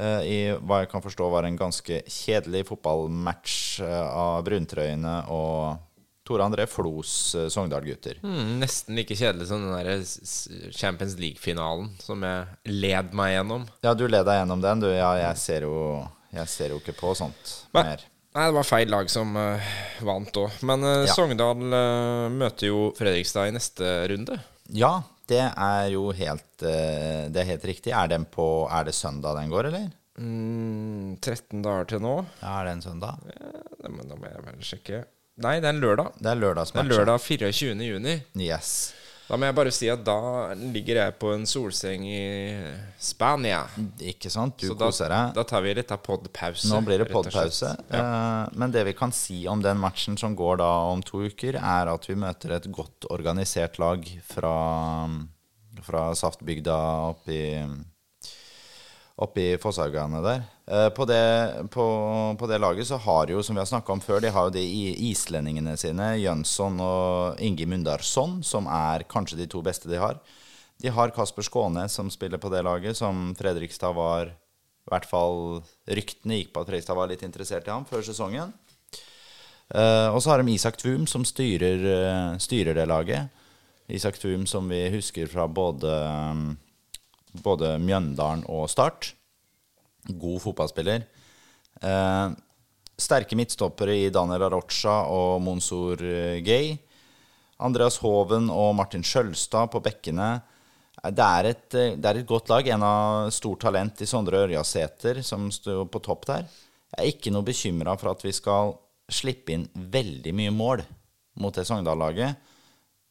eh, I hva jeg kan forstå var en ganske kjedelig fotballmatch eh, av bruntrøyene og Tore André Flos eh, Sogndal-gutter. Mm, nesten like kjedelig som den der Champions League-finalen som jeg led meg gjennom. Ja, du led deg gjennom den, du. Ja, jeg ser jo, jeg ser jo ikke på sånt Men- mer. Nei, det var feil lag som uh, vant òg. Men uh, Ja. Sogndal uh, møter jo Fredrikstad i neste runde. Ja, det er jo helt, eh, det er helt riktig. Er, den på, er det søndag den går, eller? Mm, 13 dager til nå. Ja, er det en søndag? Ja, men da må jeg vel sjekke. Nei, det er en lørdag. Det er Det er lørdag 24. juni. Yes. Da må jeg bare si at da ligger jeg på en solseng i Spania. Ikke sant? Du Så koser deg. da tar vi litt av podpause. Nå blir det podpause. Ja. Men det vi kan si om den matchen som går da om to uker, er at vi møter et godt organisert lag fra, fra Saftbygda oppi oppi Fosshaugane der. Eh, På det, på, på det laget så har jo, som vi har snakka om før, de har jo de islendingene sine, Jønsson og Inge Mundarsson, som er kanskje de to beste de har. De har Kasper Skånes som spiller på det laget, som Fredrikstad var I hvert fall ryktene gikk på at Fredrikstad var litt interessert i ham før sesongen. Eh, og så har de Isak Tvum som styrer, eh, styrer det laget. Isak Tvum som vi husker fra både, både Mjøndalen og Start. God fotballspiller. Eh, sterke midtstoppere i Daniel Arocha og Monsor eh, Gay. Andreas Hoven og Martin Skjølstad på bekkene. Eh, Det er, et, eh, det er et godt lag. En av stort talent i Sondre Ørjasæter, som står på topp der. Jeg er ikke noe bekymra for at vi skal slippe inn veldig mye mål mot det Sogndal-laget.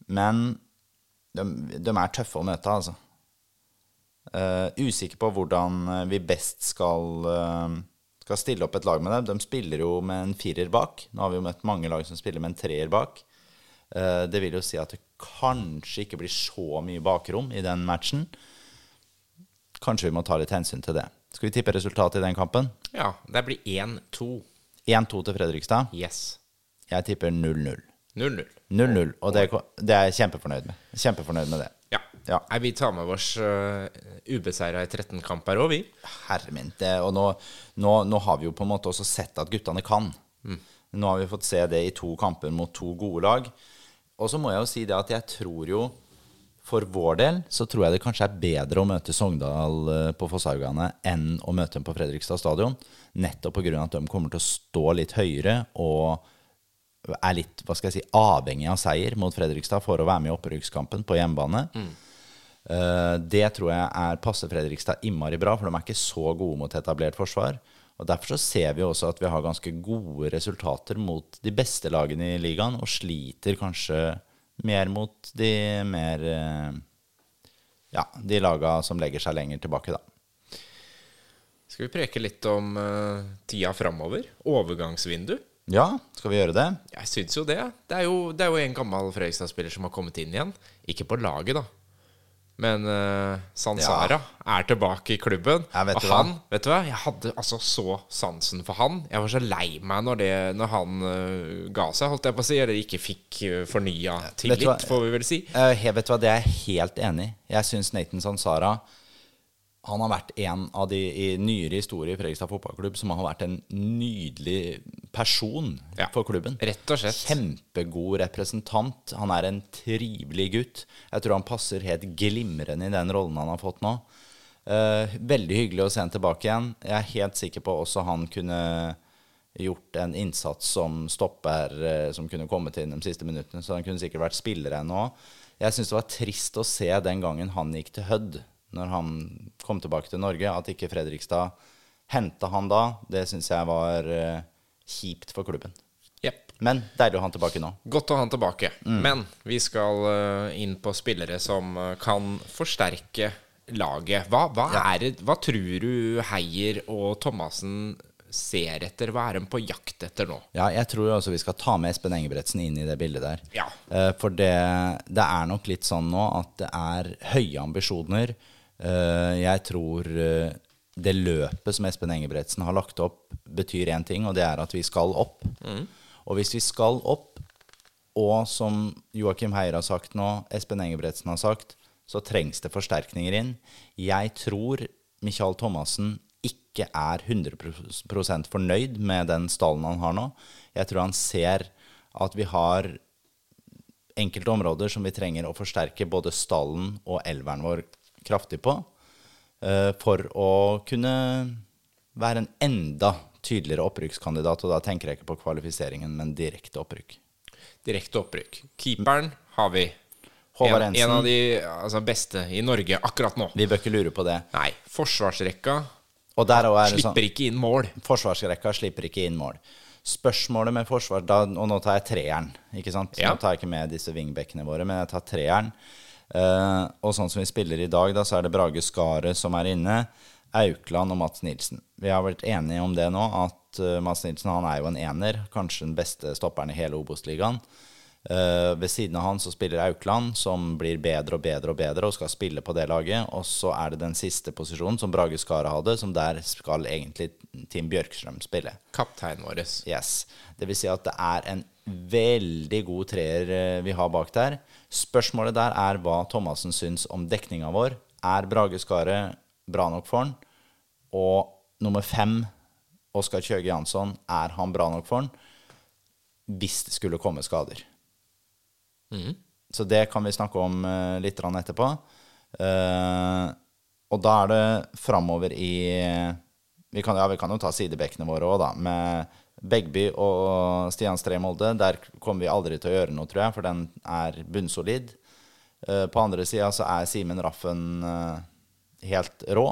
Men de, de er tøffe å møte, altså. Eh, usikker på hvordan eh, vi best skal, eh, skal stille opp et lag med dem. De spiller jo med en firer bak. Nå har vi jo møtt mange lag som spiller med en treer bak. Det vil jo si at det kanskje ikke blir så mye bakrom i den matchen. Kanskje vi må ta litt hensyn til det. Skal vi tippe resultatet i den kampen? Ja, det blir 1-2. 1-2 til Fredrikstad. Yes. Jeg tipper 0-0. 0-0. 0-0, og det, det er jeg kjempefornøyd med. Kjempefornøyd med det. Ja. Nei, vi tar med oss uh, ubeseira i 13 kamper òg, vi. Herre min. Det, og nå, nå, nå har vi jo på en måte også sett at guttene kan. Nå har vi fått se det i to kamper mot to gode lag. Og så må jeg jo si det at jeg tror jo For vår del så tror jeg det kanskje er bedre å møte Sogndal eh, på Fosshaugane enn å møte dem på Fredrikstad stadion. Nettopp pga. at de kommer til å stå litt høyere og er litt hva skal jeg si, avhengig av seier mot Fredrikstad for å være med i opprykkskampen på hjemmebane. Eh, det tror jeg er passer Fredrikstad innmari bra, for de er ikke så gode mot etablert forsvar. Og Derfor så ser vi også at vi har ganske gode resultater mot de beste lagene i ligaen, og sliter kanskje mer mot de mer eh, Ja, de laga som legger seg lenger tilbake, da. Skal vi preke litt om uh, tida framover? Overgangsvindu? Ja, skal vi gjøre det? Jeg syns jo det. Det er jo, det er jo en gammel Fredrikstad-spiller som har kommet inn igjen. Ikke på laget, da. Men uh, Sansara er tilbake i klubben. Ja, vet og han, hva? vet du hva? Jeg hadde altså så sansen for han. Jeg var så lei meg når, det, når han uh, ga seg, holdt jeg på å si. Eller ikke fikk uh, fornya tillit, får vi vel si. Uh, vet du hva, Det er jeg helt enig i. Jeg syns Nathan Sansara han har vært en av de i nyere historie i Fredrikstad fotballklubb som har vært en nydelig person Ja. for klubben. Rett og slett. Kjempegod representant. Han er en trivelig gutt. Jeg tror han passer helt glimrende i den rollen han har fått nå. Uh, veldig hyggelig å se han tilbake igjen. Jeg er helt sikker på også han kunne gjort en innsats som stopper, uh, som kunne kommet inn de siste minuttene. Så han kunne sikkert vært spiller ennå. Jeg syns det var trist å se den gangen han gikk til Hødd, når han kom tilbake til Norge, at ikke Fredrikstad henta han da. Det syns jeg var eh, kjipt for klubben. Yep. Men deilig å ha han tilbake nå. Godt å ha han tilbake. Mm. Men vi skal eh, inn på spillere som eh, kan forsterke laget. Hva, hva, er det, hva tror du Heier og Thomassen ser etter? Hva er de på jakt etter nå? Ja, jeg tror også vi skal ta med Espen Engebretsen inn i det bildet der. Ja. For det, det er nok litt sånn nå at det er høye ambisjoner. Eh, Jeg tror eh, det løpet som Espen Engebretsen har lagt opp, betyr én ting, og det er at vi skal opp. Og hvis vi skal opp, og som Joakim Heier har sagt nå, Espen Engebretsen har sagt, så trengs det forsterkninger inn. Jeg tror Michael Thomassen ikke er 100% fornøyd med den stallen han har nå. Jeg tror han ser at vi har enkelte områder som vi trenger å forsterke både stallen og elveren vår kraftig på, eh, for å kunne være en enda tydeligere opprykkskandidat. Og da tenker jeg ikke på kvalifiseringen, men direkte opprykk. Direkte opprykk. Keeperen har vi. Håvard en, Ensen. en av de altså, beste i Norge akkurat nå. Vi bør ikke lure på det. Nei, forsvarsrekka Og der er det sånn slipper ikke inn mål. Forsvarsrekka slipper ikke inn mål. Spørsmålet med forsvar da, Og nå tar jeg treeren. ikke sant? Ja. Nå tar jeg ikke med disse wingbackene våre, men jeg tar treeren. Eh, og sånn som vi spiller i dag, da, så er det Brage Skaret som er inne. Aukland og Mats Nilsen. Vi har vært enige om det nå, at uh, Mats Nilsen han er jo en ener. Kanskje den beste stopperen i hele Obos-ligaen. Uh, ved siden av han så spiller Aukland, som blir bedre og bedre og bedre og skal spille på det laget. Og så er det den siste posisjonen som Brage Skaret hadde, som der skal egentlig Tim Bjørkstrøm spille. Kapteinen vår. Yes. Det vil si at det er en veldig god treer vi har bak der. Spørsmålet der er hva Thomassen syns om dekninga vår. Er Brage Skaret bra nok for han? Og nummer fem, Oskar Kjøge Jansson, er han bra nok for han? Hvis det skulle komme skader. Så det kan vi snakke om eh, litt etterpå. Eh, og da er det framover i vi kan, ja, vi kan jo ta sidebekkene våre òg, da. Med Begby og Stian Stree Molde. Der kommer vi aldri til å gjøre noe, tror jeg, for den er bunnsolid. Eh, på andre sida så er Simen Raffen eh, helt rå.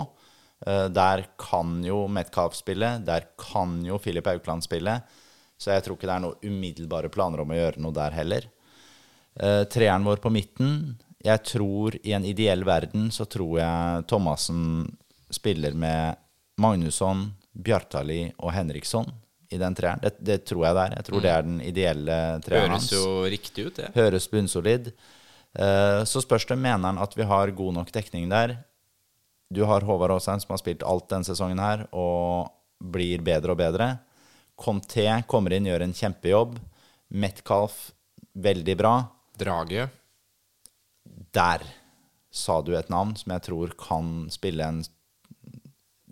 Eh, der kan jo Metcalf spille. Der kan jo Filip Aukland spille. Så jeg tror ikke det er noen umiddelbare planer om å gjøre noe der heller. Treeren vår på midten Jeg tror i en ideell verden så tror jeg Thomassen spiller med Magnusson, Bjartali og Henriksson i den treeren. Det, det tror jeg det er. Jeg tror det er den ideelle treeren Høres jo riktig ut, det. Høres bunnsolid. Eh, Så spørs det, mener han at vi har god nok dekning der? Du har Håvard Aasheim som har spilt alt denne sesongen her, og blir bedre og bedre. Conté kommer inn, gjør en kjempejobb. Metcalf, veldig bra. Drage. Der sa du et navn som jeg tror kan spille en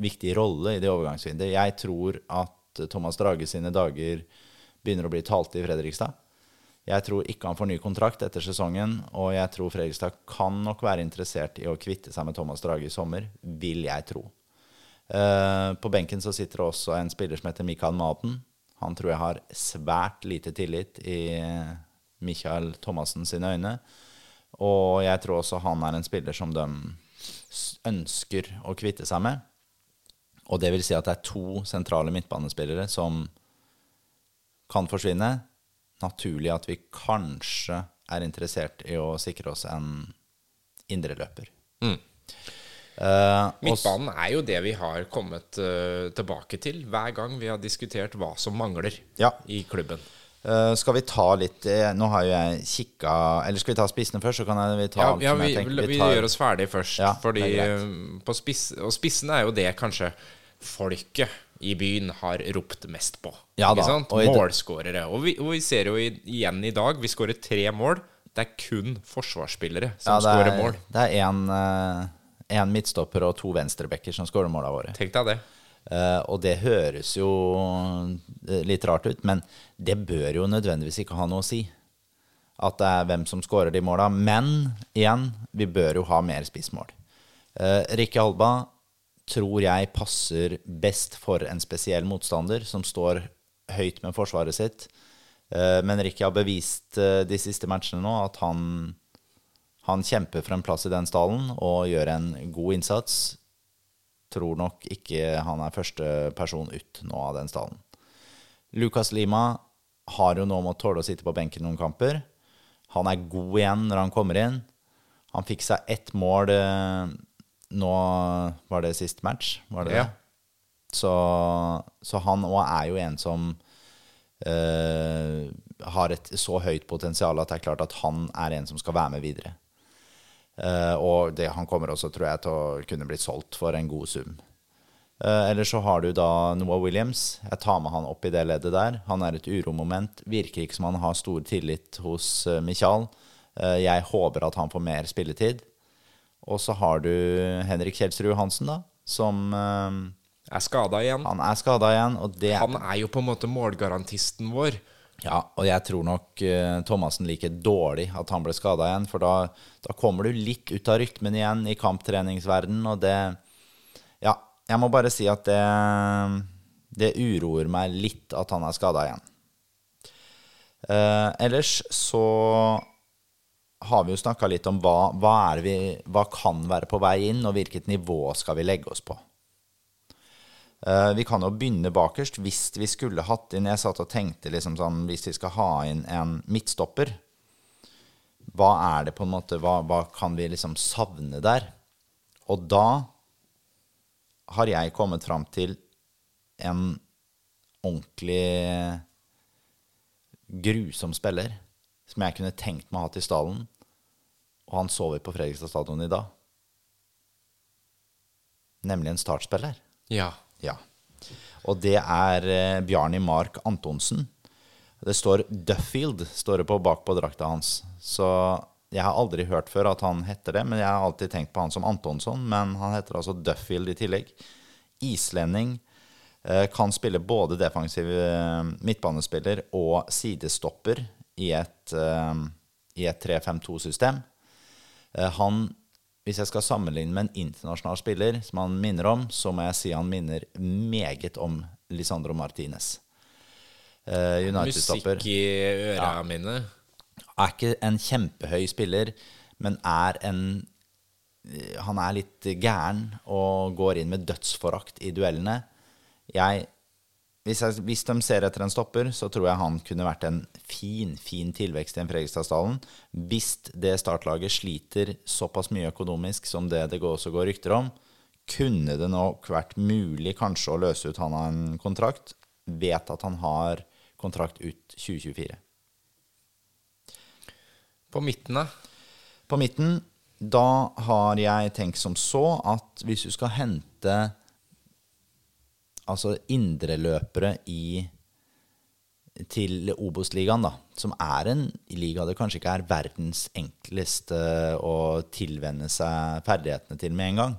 viktig rolle i det overgangsvinduet. Jeg tror at Thomas Drage sine dager begynner å bli talte i Fredrikstad. Jeg tror ikke han får ny kontrakt etter sesongen, og jeg tror Fredrikstad kan nok være interessert i å kvitte seg med Thomas Drage i sommer, vil jeg tro. Eh, På benken så sitter det også en spiller som heter Mikael Maden. Han tror jeg har svært lite tillit i Michael Thomassen sine øyne. Og jeg tror også han er en spiller som de ønsker å kvitte seg med. Og det vil si at det er to sentrale midtbanespillere som kan forsvinne. Naturlig at vi kanskje er interessert i å sikre oss en indreløper. Mm. Uh, Midtbanen er jo det vi har kommet uh, tilbake til hver gang vi har diskutert hva som mangler Ja. i klubben. Uh, skal vi ta litt Nå har jo jeg kikka Eller skal vi ta spissene først? Så kan jeg, vi ta Ja, alt ja som vi, jeg tenker vi, tar. gjør oss ferdig først. Ja, fordi spiss, Og spissene er jo det kanskje folket i byen har ropt mest på. Ja ikke da, Målskårere. Og vi, og vi ser jo igjen i dag, vi skårer tre mål. Det er kun forsvarsspillere som Ja, skårer er- mål. Det er én midtstopper og to venstrebacker som skårer måla våre. Tenk deg det. Uh, og det høres jo eh, litt rart ut, men det bør jo nødvendigvis ikke ha noe å si. At det er hvem som skårer de måla. Men igjen, vi bør jo ha mer spissmål. Uh, Rikke Alba tror jeg passer best for en spesiell motstander som står høyt med forsvaret sitt. Eh, men Rikke har bevist eh, de siste matchene nå at han, han kjemper for en plass i den stallen og gjør en god innsats tror nok ikke han er første person ut nå av den stallen. Lucas Lima har jo nå måttet tåle å sitte på benken noen kamper. Han er god igjen når han kommer inn. Han fikk seg ett mål eh, nå Var det sist match? Var det Ja. det? Så, så han òg er jo en som uh, har et så høyt potensial at det er klart at han er en som skal være med videre. Uh, og det, han kommer også, tror jeg, til å kunne blitt solgt for en god sum. Uh, eller så har du da Noah Williams. Jeg tar med han opp i det leddet der. Han er et uromoment. Virker ikke som han har stor tillit hos uh, Michael. Uh, jeg håper at han får mer spilletid. Og så har du Henrik Kjelsrud Hansen, da, som uh, Er skada igjen. Han er skada igjen. Og det Han er jo på en måte målgarantisten vår. Ja, og jeg tror nok uh, Thomassen liker dårlig at han ble skada igjen. For da, da, kommer du litt ut av rytmen igjen i kamptreningsverdenen, og det Ja, jeg må bare si at det, det uroer meg litt at han er skada igjen. Uh, ellers så har vi jo snakka litt om hva, hva, vi, hva kan være på vei inn, og hvilket nivå skal vi legge oss på. Uh, vi kan jo begynne bakerst. Hvis vi skulle hatt inn Jeg satt og tenkte liksom sånn Hvis vi skal ha inn en midtstopper, hva er det på en måte Hva, hva kan vi liksom savne der? Og da har jeg kommet fram til en ordentlig grusom spiller som jeg kunne tenkt meg å ha til stallen, og han sover på Fredrikstad stadion i dag. Nemlig en startspiller. Ja. ja. Og det er eh, Bjarni Mark Antonsen. Det står Duffield står det på bak på drakta hans. Så jeg har aldri hørt før at han heter det, men jeg har alltid tenkt på han som Antonsson. Men han heter altså Duffield i tillegg. Islending. Eh, kan spille både defensiv eh, midtbanespiller og sidestopper i et, eh, et 3-5-2-system. Han, hvis jeg skal sammenligne med en internasjonal spiller som han minner om, så må jeg si han minner meget om Lisandro Martinez. United-stopper. Musikk i øra ja. mine er ikke en kjempehøy spiller, men er en Han er litt gæren og går inn med dødsforakt i duellene. Jeg, hvis, jeg, hvis, de ser etter en stopper, så tror jeg han kunne vært en fin, fin tilvekst i en Fredrikstadsdalen. Hvis det startlaget sliter såpass mye økonomisk som det det også går rykter om, kunne det nok vært mulig kanskje å løse ut han av en kontrakt. Vet at han har kontrakt ut 2024. På midten, da? På midten, da har jeg tenkt som så at hvis du skal hente altså indreløpere i til Obos-ligaen, da, som er en liga det kanskje ikke er verdens enkleste å tilvenne seg ferdighetene til med en gang.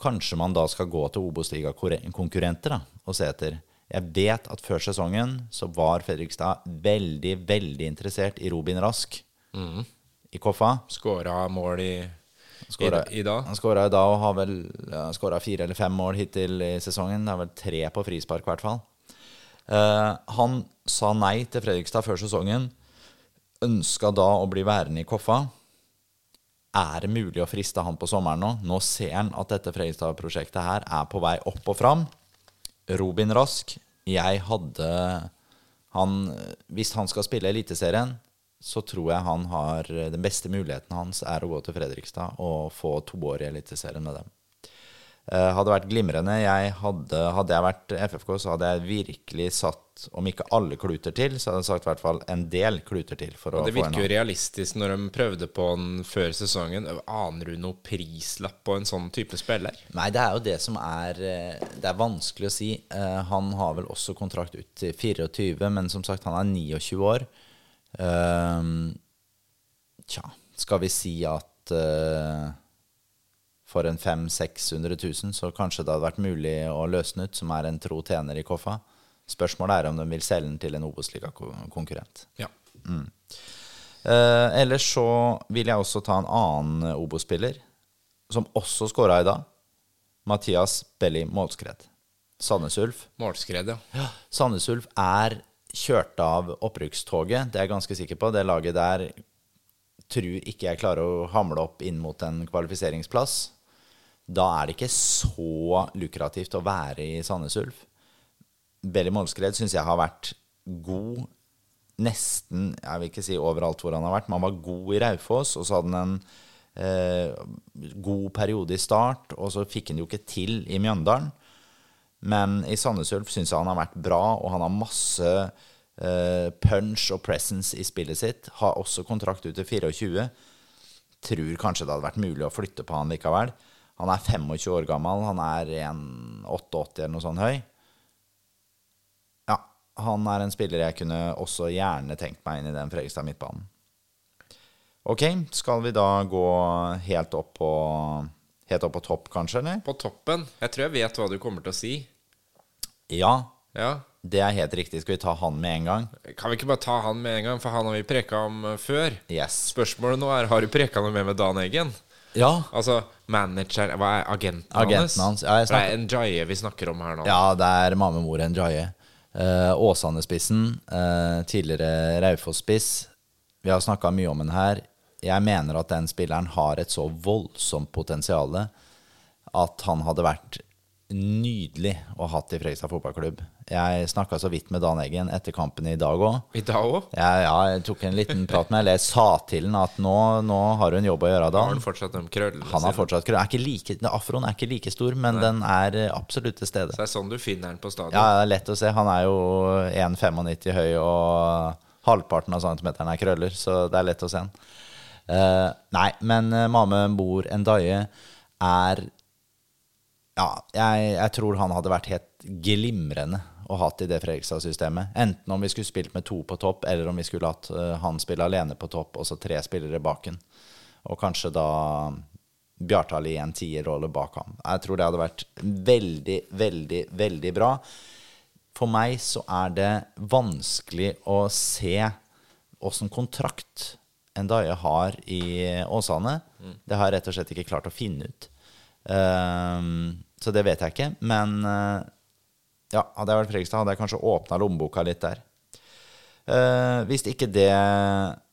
Kanskje man da skal gå til Obos-ligakonkurrenter og se etter jeg vet at før sesongen så var Fredrikstad veldig, veldig interessert i Robin Rask mm. i Koffa. Skåra mål i, skåret, i, i, dag. Han skåra i dag og har vel skåra fire eller fem mål hittil i sesongen. Det er vel tre på frispark, i hvert fall. Eh, han sa nei til Fredrikstad før sesongen. Ønska da å bli værende i Koffa. Er det mulig å friste han på sommeren nå? Nå ser han at dette Fredrikstad-prosjektet her er på vei opp og fram. Robin Rask Jeg hadde han Hvis han skal spille Eliteserien, så tror jeg han har Den beste muligheten hans er å gå til Fredrikstad og få to år i Eliteserien med dem. Uh, hadde vært glimrende. Jeg hadde, hadde, jeg vært FFK, så hadde jeg virkelig satt, om ikke alle kluter til, så hadde jeg sagt i hvert fall en del kluter til. For det virker jo realistisk når de prøvde på den før sesongen. Aner du noe prislapp på en sånn type spiller? Nei, det er jo det som er eh, Det er vanskelig å si. Uh, han har vel også kontrakt ut til 24, men som sagt, han er 29 år. Uh, tja, skal vi si at for en 500 600 000, så kanskje det hadde vært mulig å løse den ut, som er en tro tjener i Koffa. Spørsmålet er om de vil selge den til en Obos-ligakonkurrent. Ja. Mm. Uh, ellers så vil jeg også ta en annen Obos-spiller, som også skåra i dag. Mathias Belli Målskred. Sandnes Ulf. Målskred, ja. Sandnes Ulf er kjørt av opprykkstoget, det er jeg ganske sikker på. Det laget der tror ikke jeg klarer å hamle opp inn mot en kvalifiseringsplass da er det ikke så lukrativt å være i Sandnes Ulf. Belly Målskred syns jeg har vært god nesten Jeg vil ikke si overalt hvor han har vært, men han var god i Raufoss. Og så hadde han en eh, god periode i start, og så fikk han jo ikke til i Mjøndalen. Men i Sandnes Ulf syns jeg han har vært bra, og han har masse eh, punch og presence i spillet sitt. Har også kontrakt ut til 24. Tror kanskje det hadde vært mulig å flytte på han likevel. Han er 25 år gammel. Han er 1,88 eller noe sånt høy. Ja, han er en spiller jeg kunne også gjerne tenkt meg inn i den Fredrikstad midtbanen. Ok, skal vi da gå helt opp på Helt opp på topp, kanskje, eller? På toppen. Jeg tror jeg vet hva du kommer til å si. Ja, Ja. det er helt riktig. Skal vi ta han med en gang? Kan vi ikke bare ta han med en gang, for han har vi preka om eh, før? Yes. Spørsmålet nå er har du preka noe mer med Dan Eggen? Ja, Altså manageren Hva er agenten, Agenten hans. Ja, jeg For det er Njaye vi snakker om her nå. Ja, det er Mame Mor Njaye. Uh, Åsane-spissen, eh, tidligere Raufoss-spiss. Vi har snakka mye om den her. Jeg mener at den spilleren har et så voldsomt potensial at han hadde vært nydelig å ha hatt i Fredrikstad fotballklubb. Jeg snakka så vidt med Dan Eggen etter kampen i dag òg. I dag òg? Jeg, ja, jeg tok en liten prat med Eller jeg sa til han at nå, nå har du en jobb å gjøre, Har Dan. han fortsatt de krøllene Han har fortsatt krøll. Er ikke like, afroen er ikke like stor, men den er eh, absolutt til stede. Så det er sånn du finner den på stadion? Ja, det er lett å se. Han er jo 1,95 høy, og halvparten av centimeteren er krøller, så det er lett å se han. Eh, nei, men uh, Mame Mbor Ndaye er Ja, jeg, jeg tror han hadde vært helt glimrende å hatt i det Fredrikstad-systemet. Enten om vi skulle spilt med to på topp, eller om vi skulle hatt uh, han spille alene på topp, og så tre spillere bak han. Og kanskje da Bjartali i en tierrolle bak ham. Jeg tror det hadde vært veldig, veldig, veldig bra. For meg så er det vanskelig å se åssen kontrakt Ndaye har i Åsane. Det har jeg rett og slett ikke klart å finne ut. Um, så det vet jeg ikke. Men eh, ja, hadde jeg vært Fredrikstad, hadde jeg kanskje åpna lommeboka litt der. Uh, hvis ikke det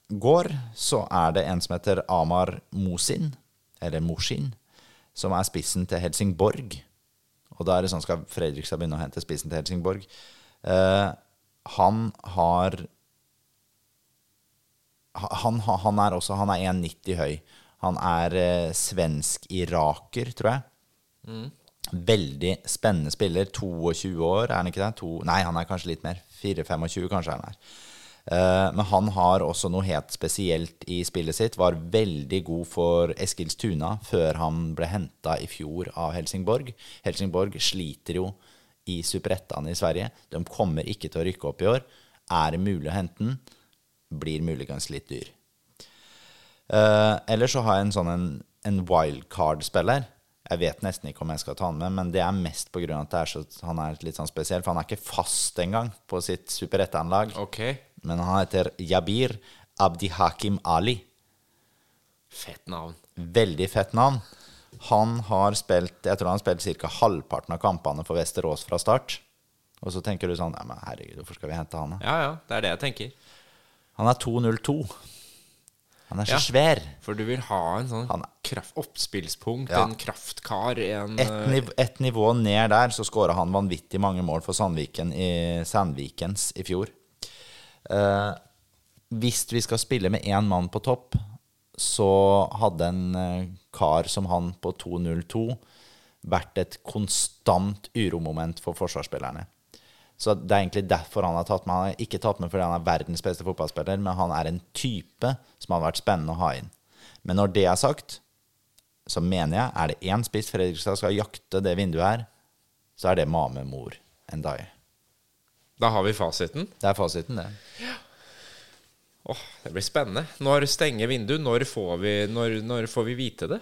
går, så er det en som heter Amar Mosin, eller Mosin, som er spissen til Helsingborg. Og da er det sånn skal Fredrikstad begynne å hente spissen til Helsingborg. Uh, han har han, han er også Han er 1,90 høy. Han er eh, svensk-iraker, tror jeg. Veldig spennende spiller. 22 år, er han ikke det? To, nei, han er kanskje litt mer. 4-25, kanskje han er. Uh, men han har også noe helt spesielt i spillet sitt. Var veldig god for Eskilstuna før han ble henta i fjor av Helsingborg. Helsingborg sliter jo i Superettan i Sverige. De kommer ikke til å rykke opp i år. Er det mulig å hente den? Blir muligens litt dyr. Uh, Eller så har jeg en sånn en, en wildcard-spiller. Jeg vet nesten ikke om jeg skal ta han med, men det er mest pga. at det er så, han er litt sånn spesiell. For han er ikke fast engang på sitt Super-1-lag. Ok. Men han heter Jabir Abdihakim Ali. Fett navn. Veldig fett navn. Han har spilt Jeg tror han har spilt ca. halvparten av kampene for Vesterås fra start. Og så tenker du sånn ja, men Herregud, hvorfor skal vi hente han? da? Ja, ja. Det er det jeg tenker. Han er 2,02. Han er så Ja. svær. For du vil ha en sånn Han- kraft, oppspillspunkt, Ja. en kraftkar, en Et, eh, niv et nivå ned der så skåra han vanvittig mange mål for Sandviken i Sandvikens i fjor. Eh, hvis vi skal spille med én mann på topp, så hadde en eh, kar som han på 2.02 vært et konstant uromoment for forsvarsspillerne. Så det er egentlig derfor han har tatt med. Han har ikke tatt med fordi han er verdens beste fotballspiller, men han er en type som hadde vært spennende å ha inn. Men når det er sagt, så mener jeg er det én spiss Fredrikstad skal jakte det vinduet her, så er det Mame Mor Ndaye. Da har vi fasiten. Det er fasiten, det. Åh, det blir spennende. Når stenger vinduet? Når får vi, når, når får vi vite det?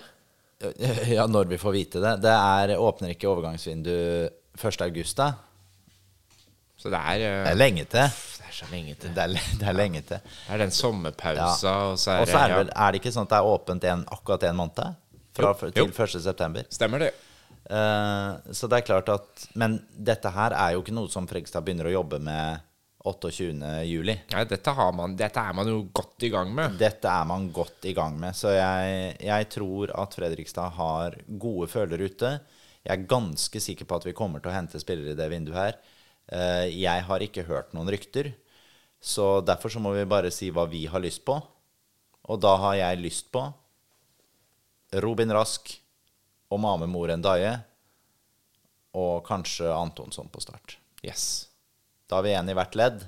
Ja, når vi får vite det. Det er, åpner ikke overgangsvindu 1. august, da. Så det er, eh, Det er lenge til. det er så lenge til. Det er, det er lenge til. Det er den sommerpausa, Ja. og så er Og det så er det ja, Er det ikke sånn at det er åpent en, akkurat en måned? Fra, Jo, til jo. 1. september. Stemmer det. Uh, så det er klart at Men dette her er jo ikke noe som Fredrikstad begynner å jobbe med 28. juli. Nei, dette, har man, dette er man jo godt i gang med. Dette er man godt i gang med, så jeg, jeg tror at Fredrikstad har gode følere ute. Jeg er ganske sikker på at vi kommer til å hente spillere i det vinduet her. Eh, Jeg har ikke hørt noen rykter, så derfor så må vi bare si hva vi har lyst på. Og da har jeg lyst på Robin Rask og Mame Mor Ndaye og kanskje Antonsson på start. Yes. Da har vi en i hvert ledd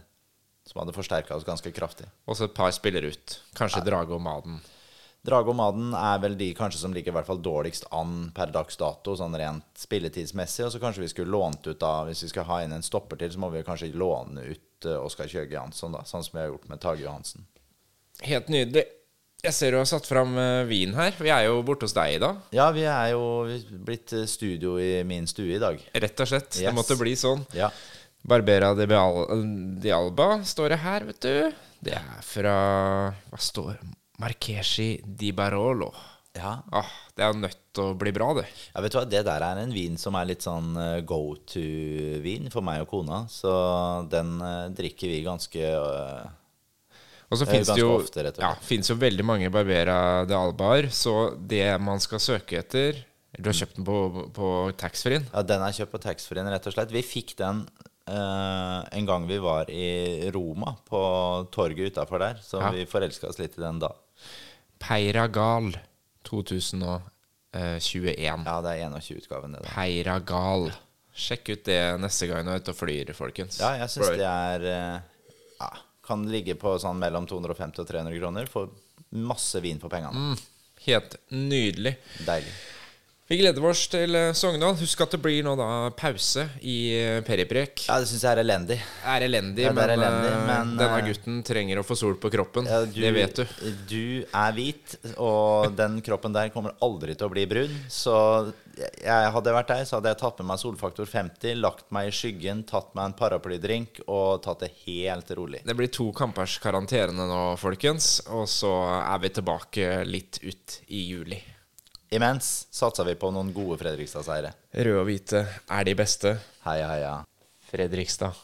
som hadde forsterka oss ganske kraftig. Og så et par spillere ut. Kanskje Drage og Maden. Dragomaden er vel de kanskje som ligger i hvert fall dårligst an per dags dato, sånn rent spilletidsmessig. Og så kanskje vi skulle lånt ut da, hvis vi skal ha inn en stopper til, så må vi kanskje låne ut uh, Oskar Kjøge Jansson, da, sånn som vi har gjort med Tage Johansen. Helt nydelig. Jeg ser du har satt fram uh, vin her. Vi er jo borte hos deg i dag. Ja, vi er jo blitt studio i min stue i dag. Rett og slett. Yes. Det måtte bli sånn. Ja. Barbera de, Beal de Alba står det her, vet du. Det er fra Hva står Marquesi di Barolo. ja. Ah, det er nødt til å bli bra, det. Ja, vet du hva, Det der er en vin som er litt sånn eh, go to-vin for meg og kona. Så den eh, drikker vi ganske eh, Og så fins det jo, ofte, ja, jo veldig mange Barbera de Albaer, så det man skal søke etter Du har kjøpt den på, på taxfree-en? Ja, den er kjøpt på taxfree-en, rett og slett. Vi fikk den eh, en gang vi var i Roma, på torget utafor der. Så Ja. vi forelska oss litt i den da. Peiragal 2021. Ja, det er 21-utgaven, det. da. Peiragal. Sjekk ut det neste gang du er ute og flyr, folkens. Ja, jeg syns det er eh, ja, Kan ligge på sånn mellom 250 og 300 kroner. Får masse vin for pengene. Mm, helt nydelig. Deilig. Vi gleder oss til eh, Sogndal. Husk at det blir nå da pause i eh, Periprek. Ja, det syns jeg er elendig. Er elendig, Ja, det men, er elendig, eh, men, denne eh, gutten trenger å få sol på kroppen. Ja, det vet du. Du er hvit, og den kroppen der kommer aldri til å bli brun. Så jeg hadde vært deg, så hadde jeg tatt med meg solfaktor 50, lagt meg i skyggen, tatt meg en paraplydrink og tatt det helt rolig. Det blir to kampers karantene nå, folkens. Og så er vi tilbake litt ut i juli. Imens satser vi på noen gode Fredrikstad-seire. Røde og hvite er de beste. Heia, heia. Fredrikstad.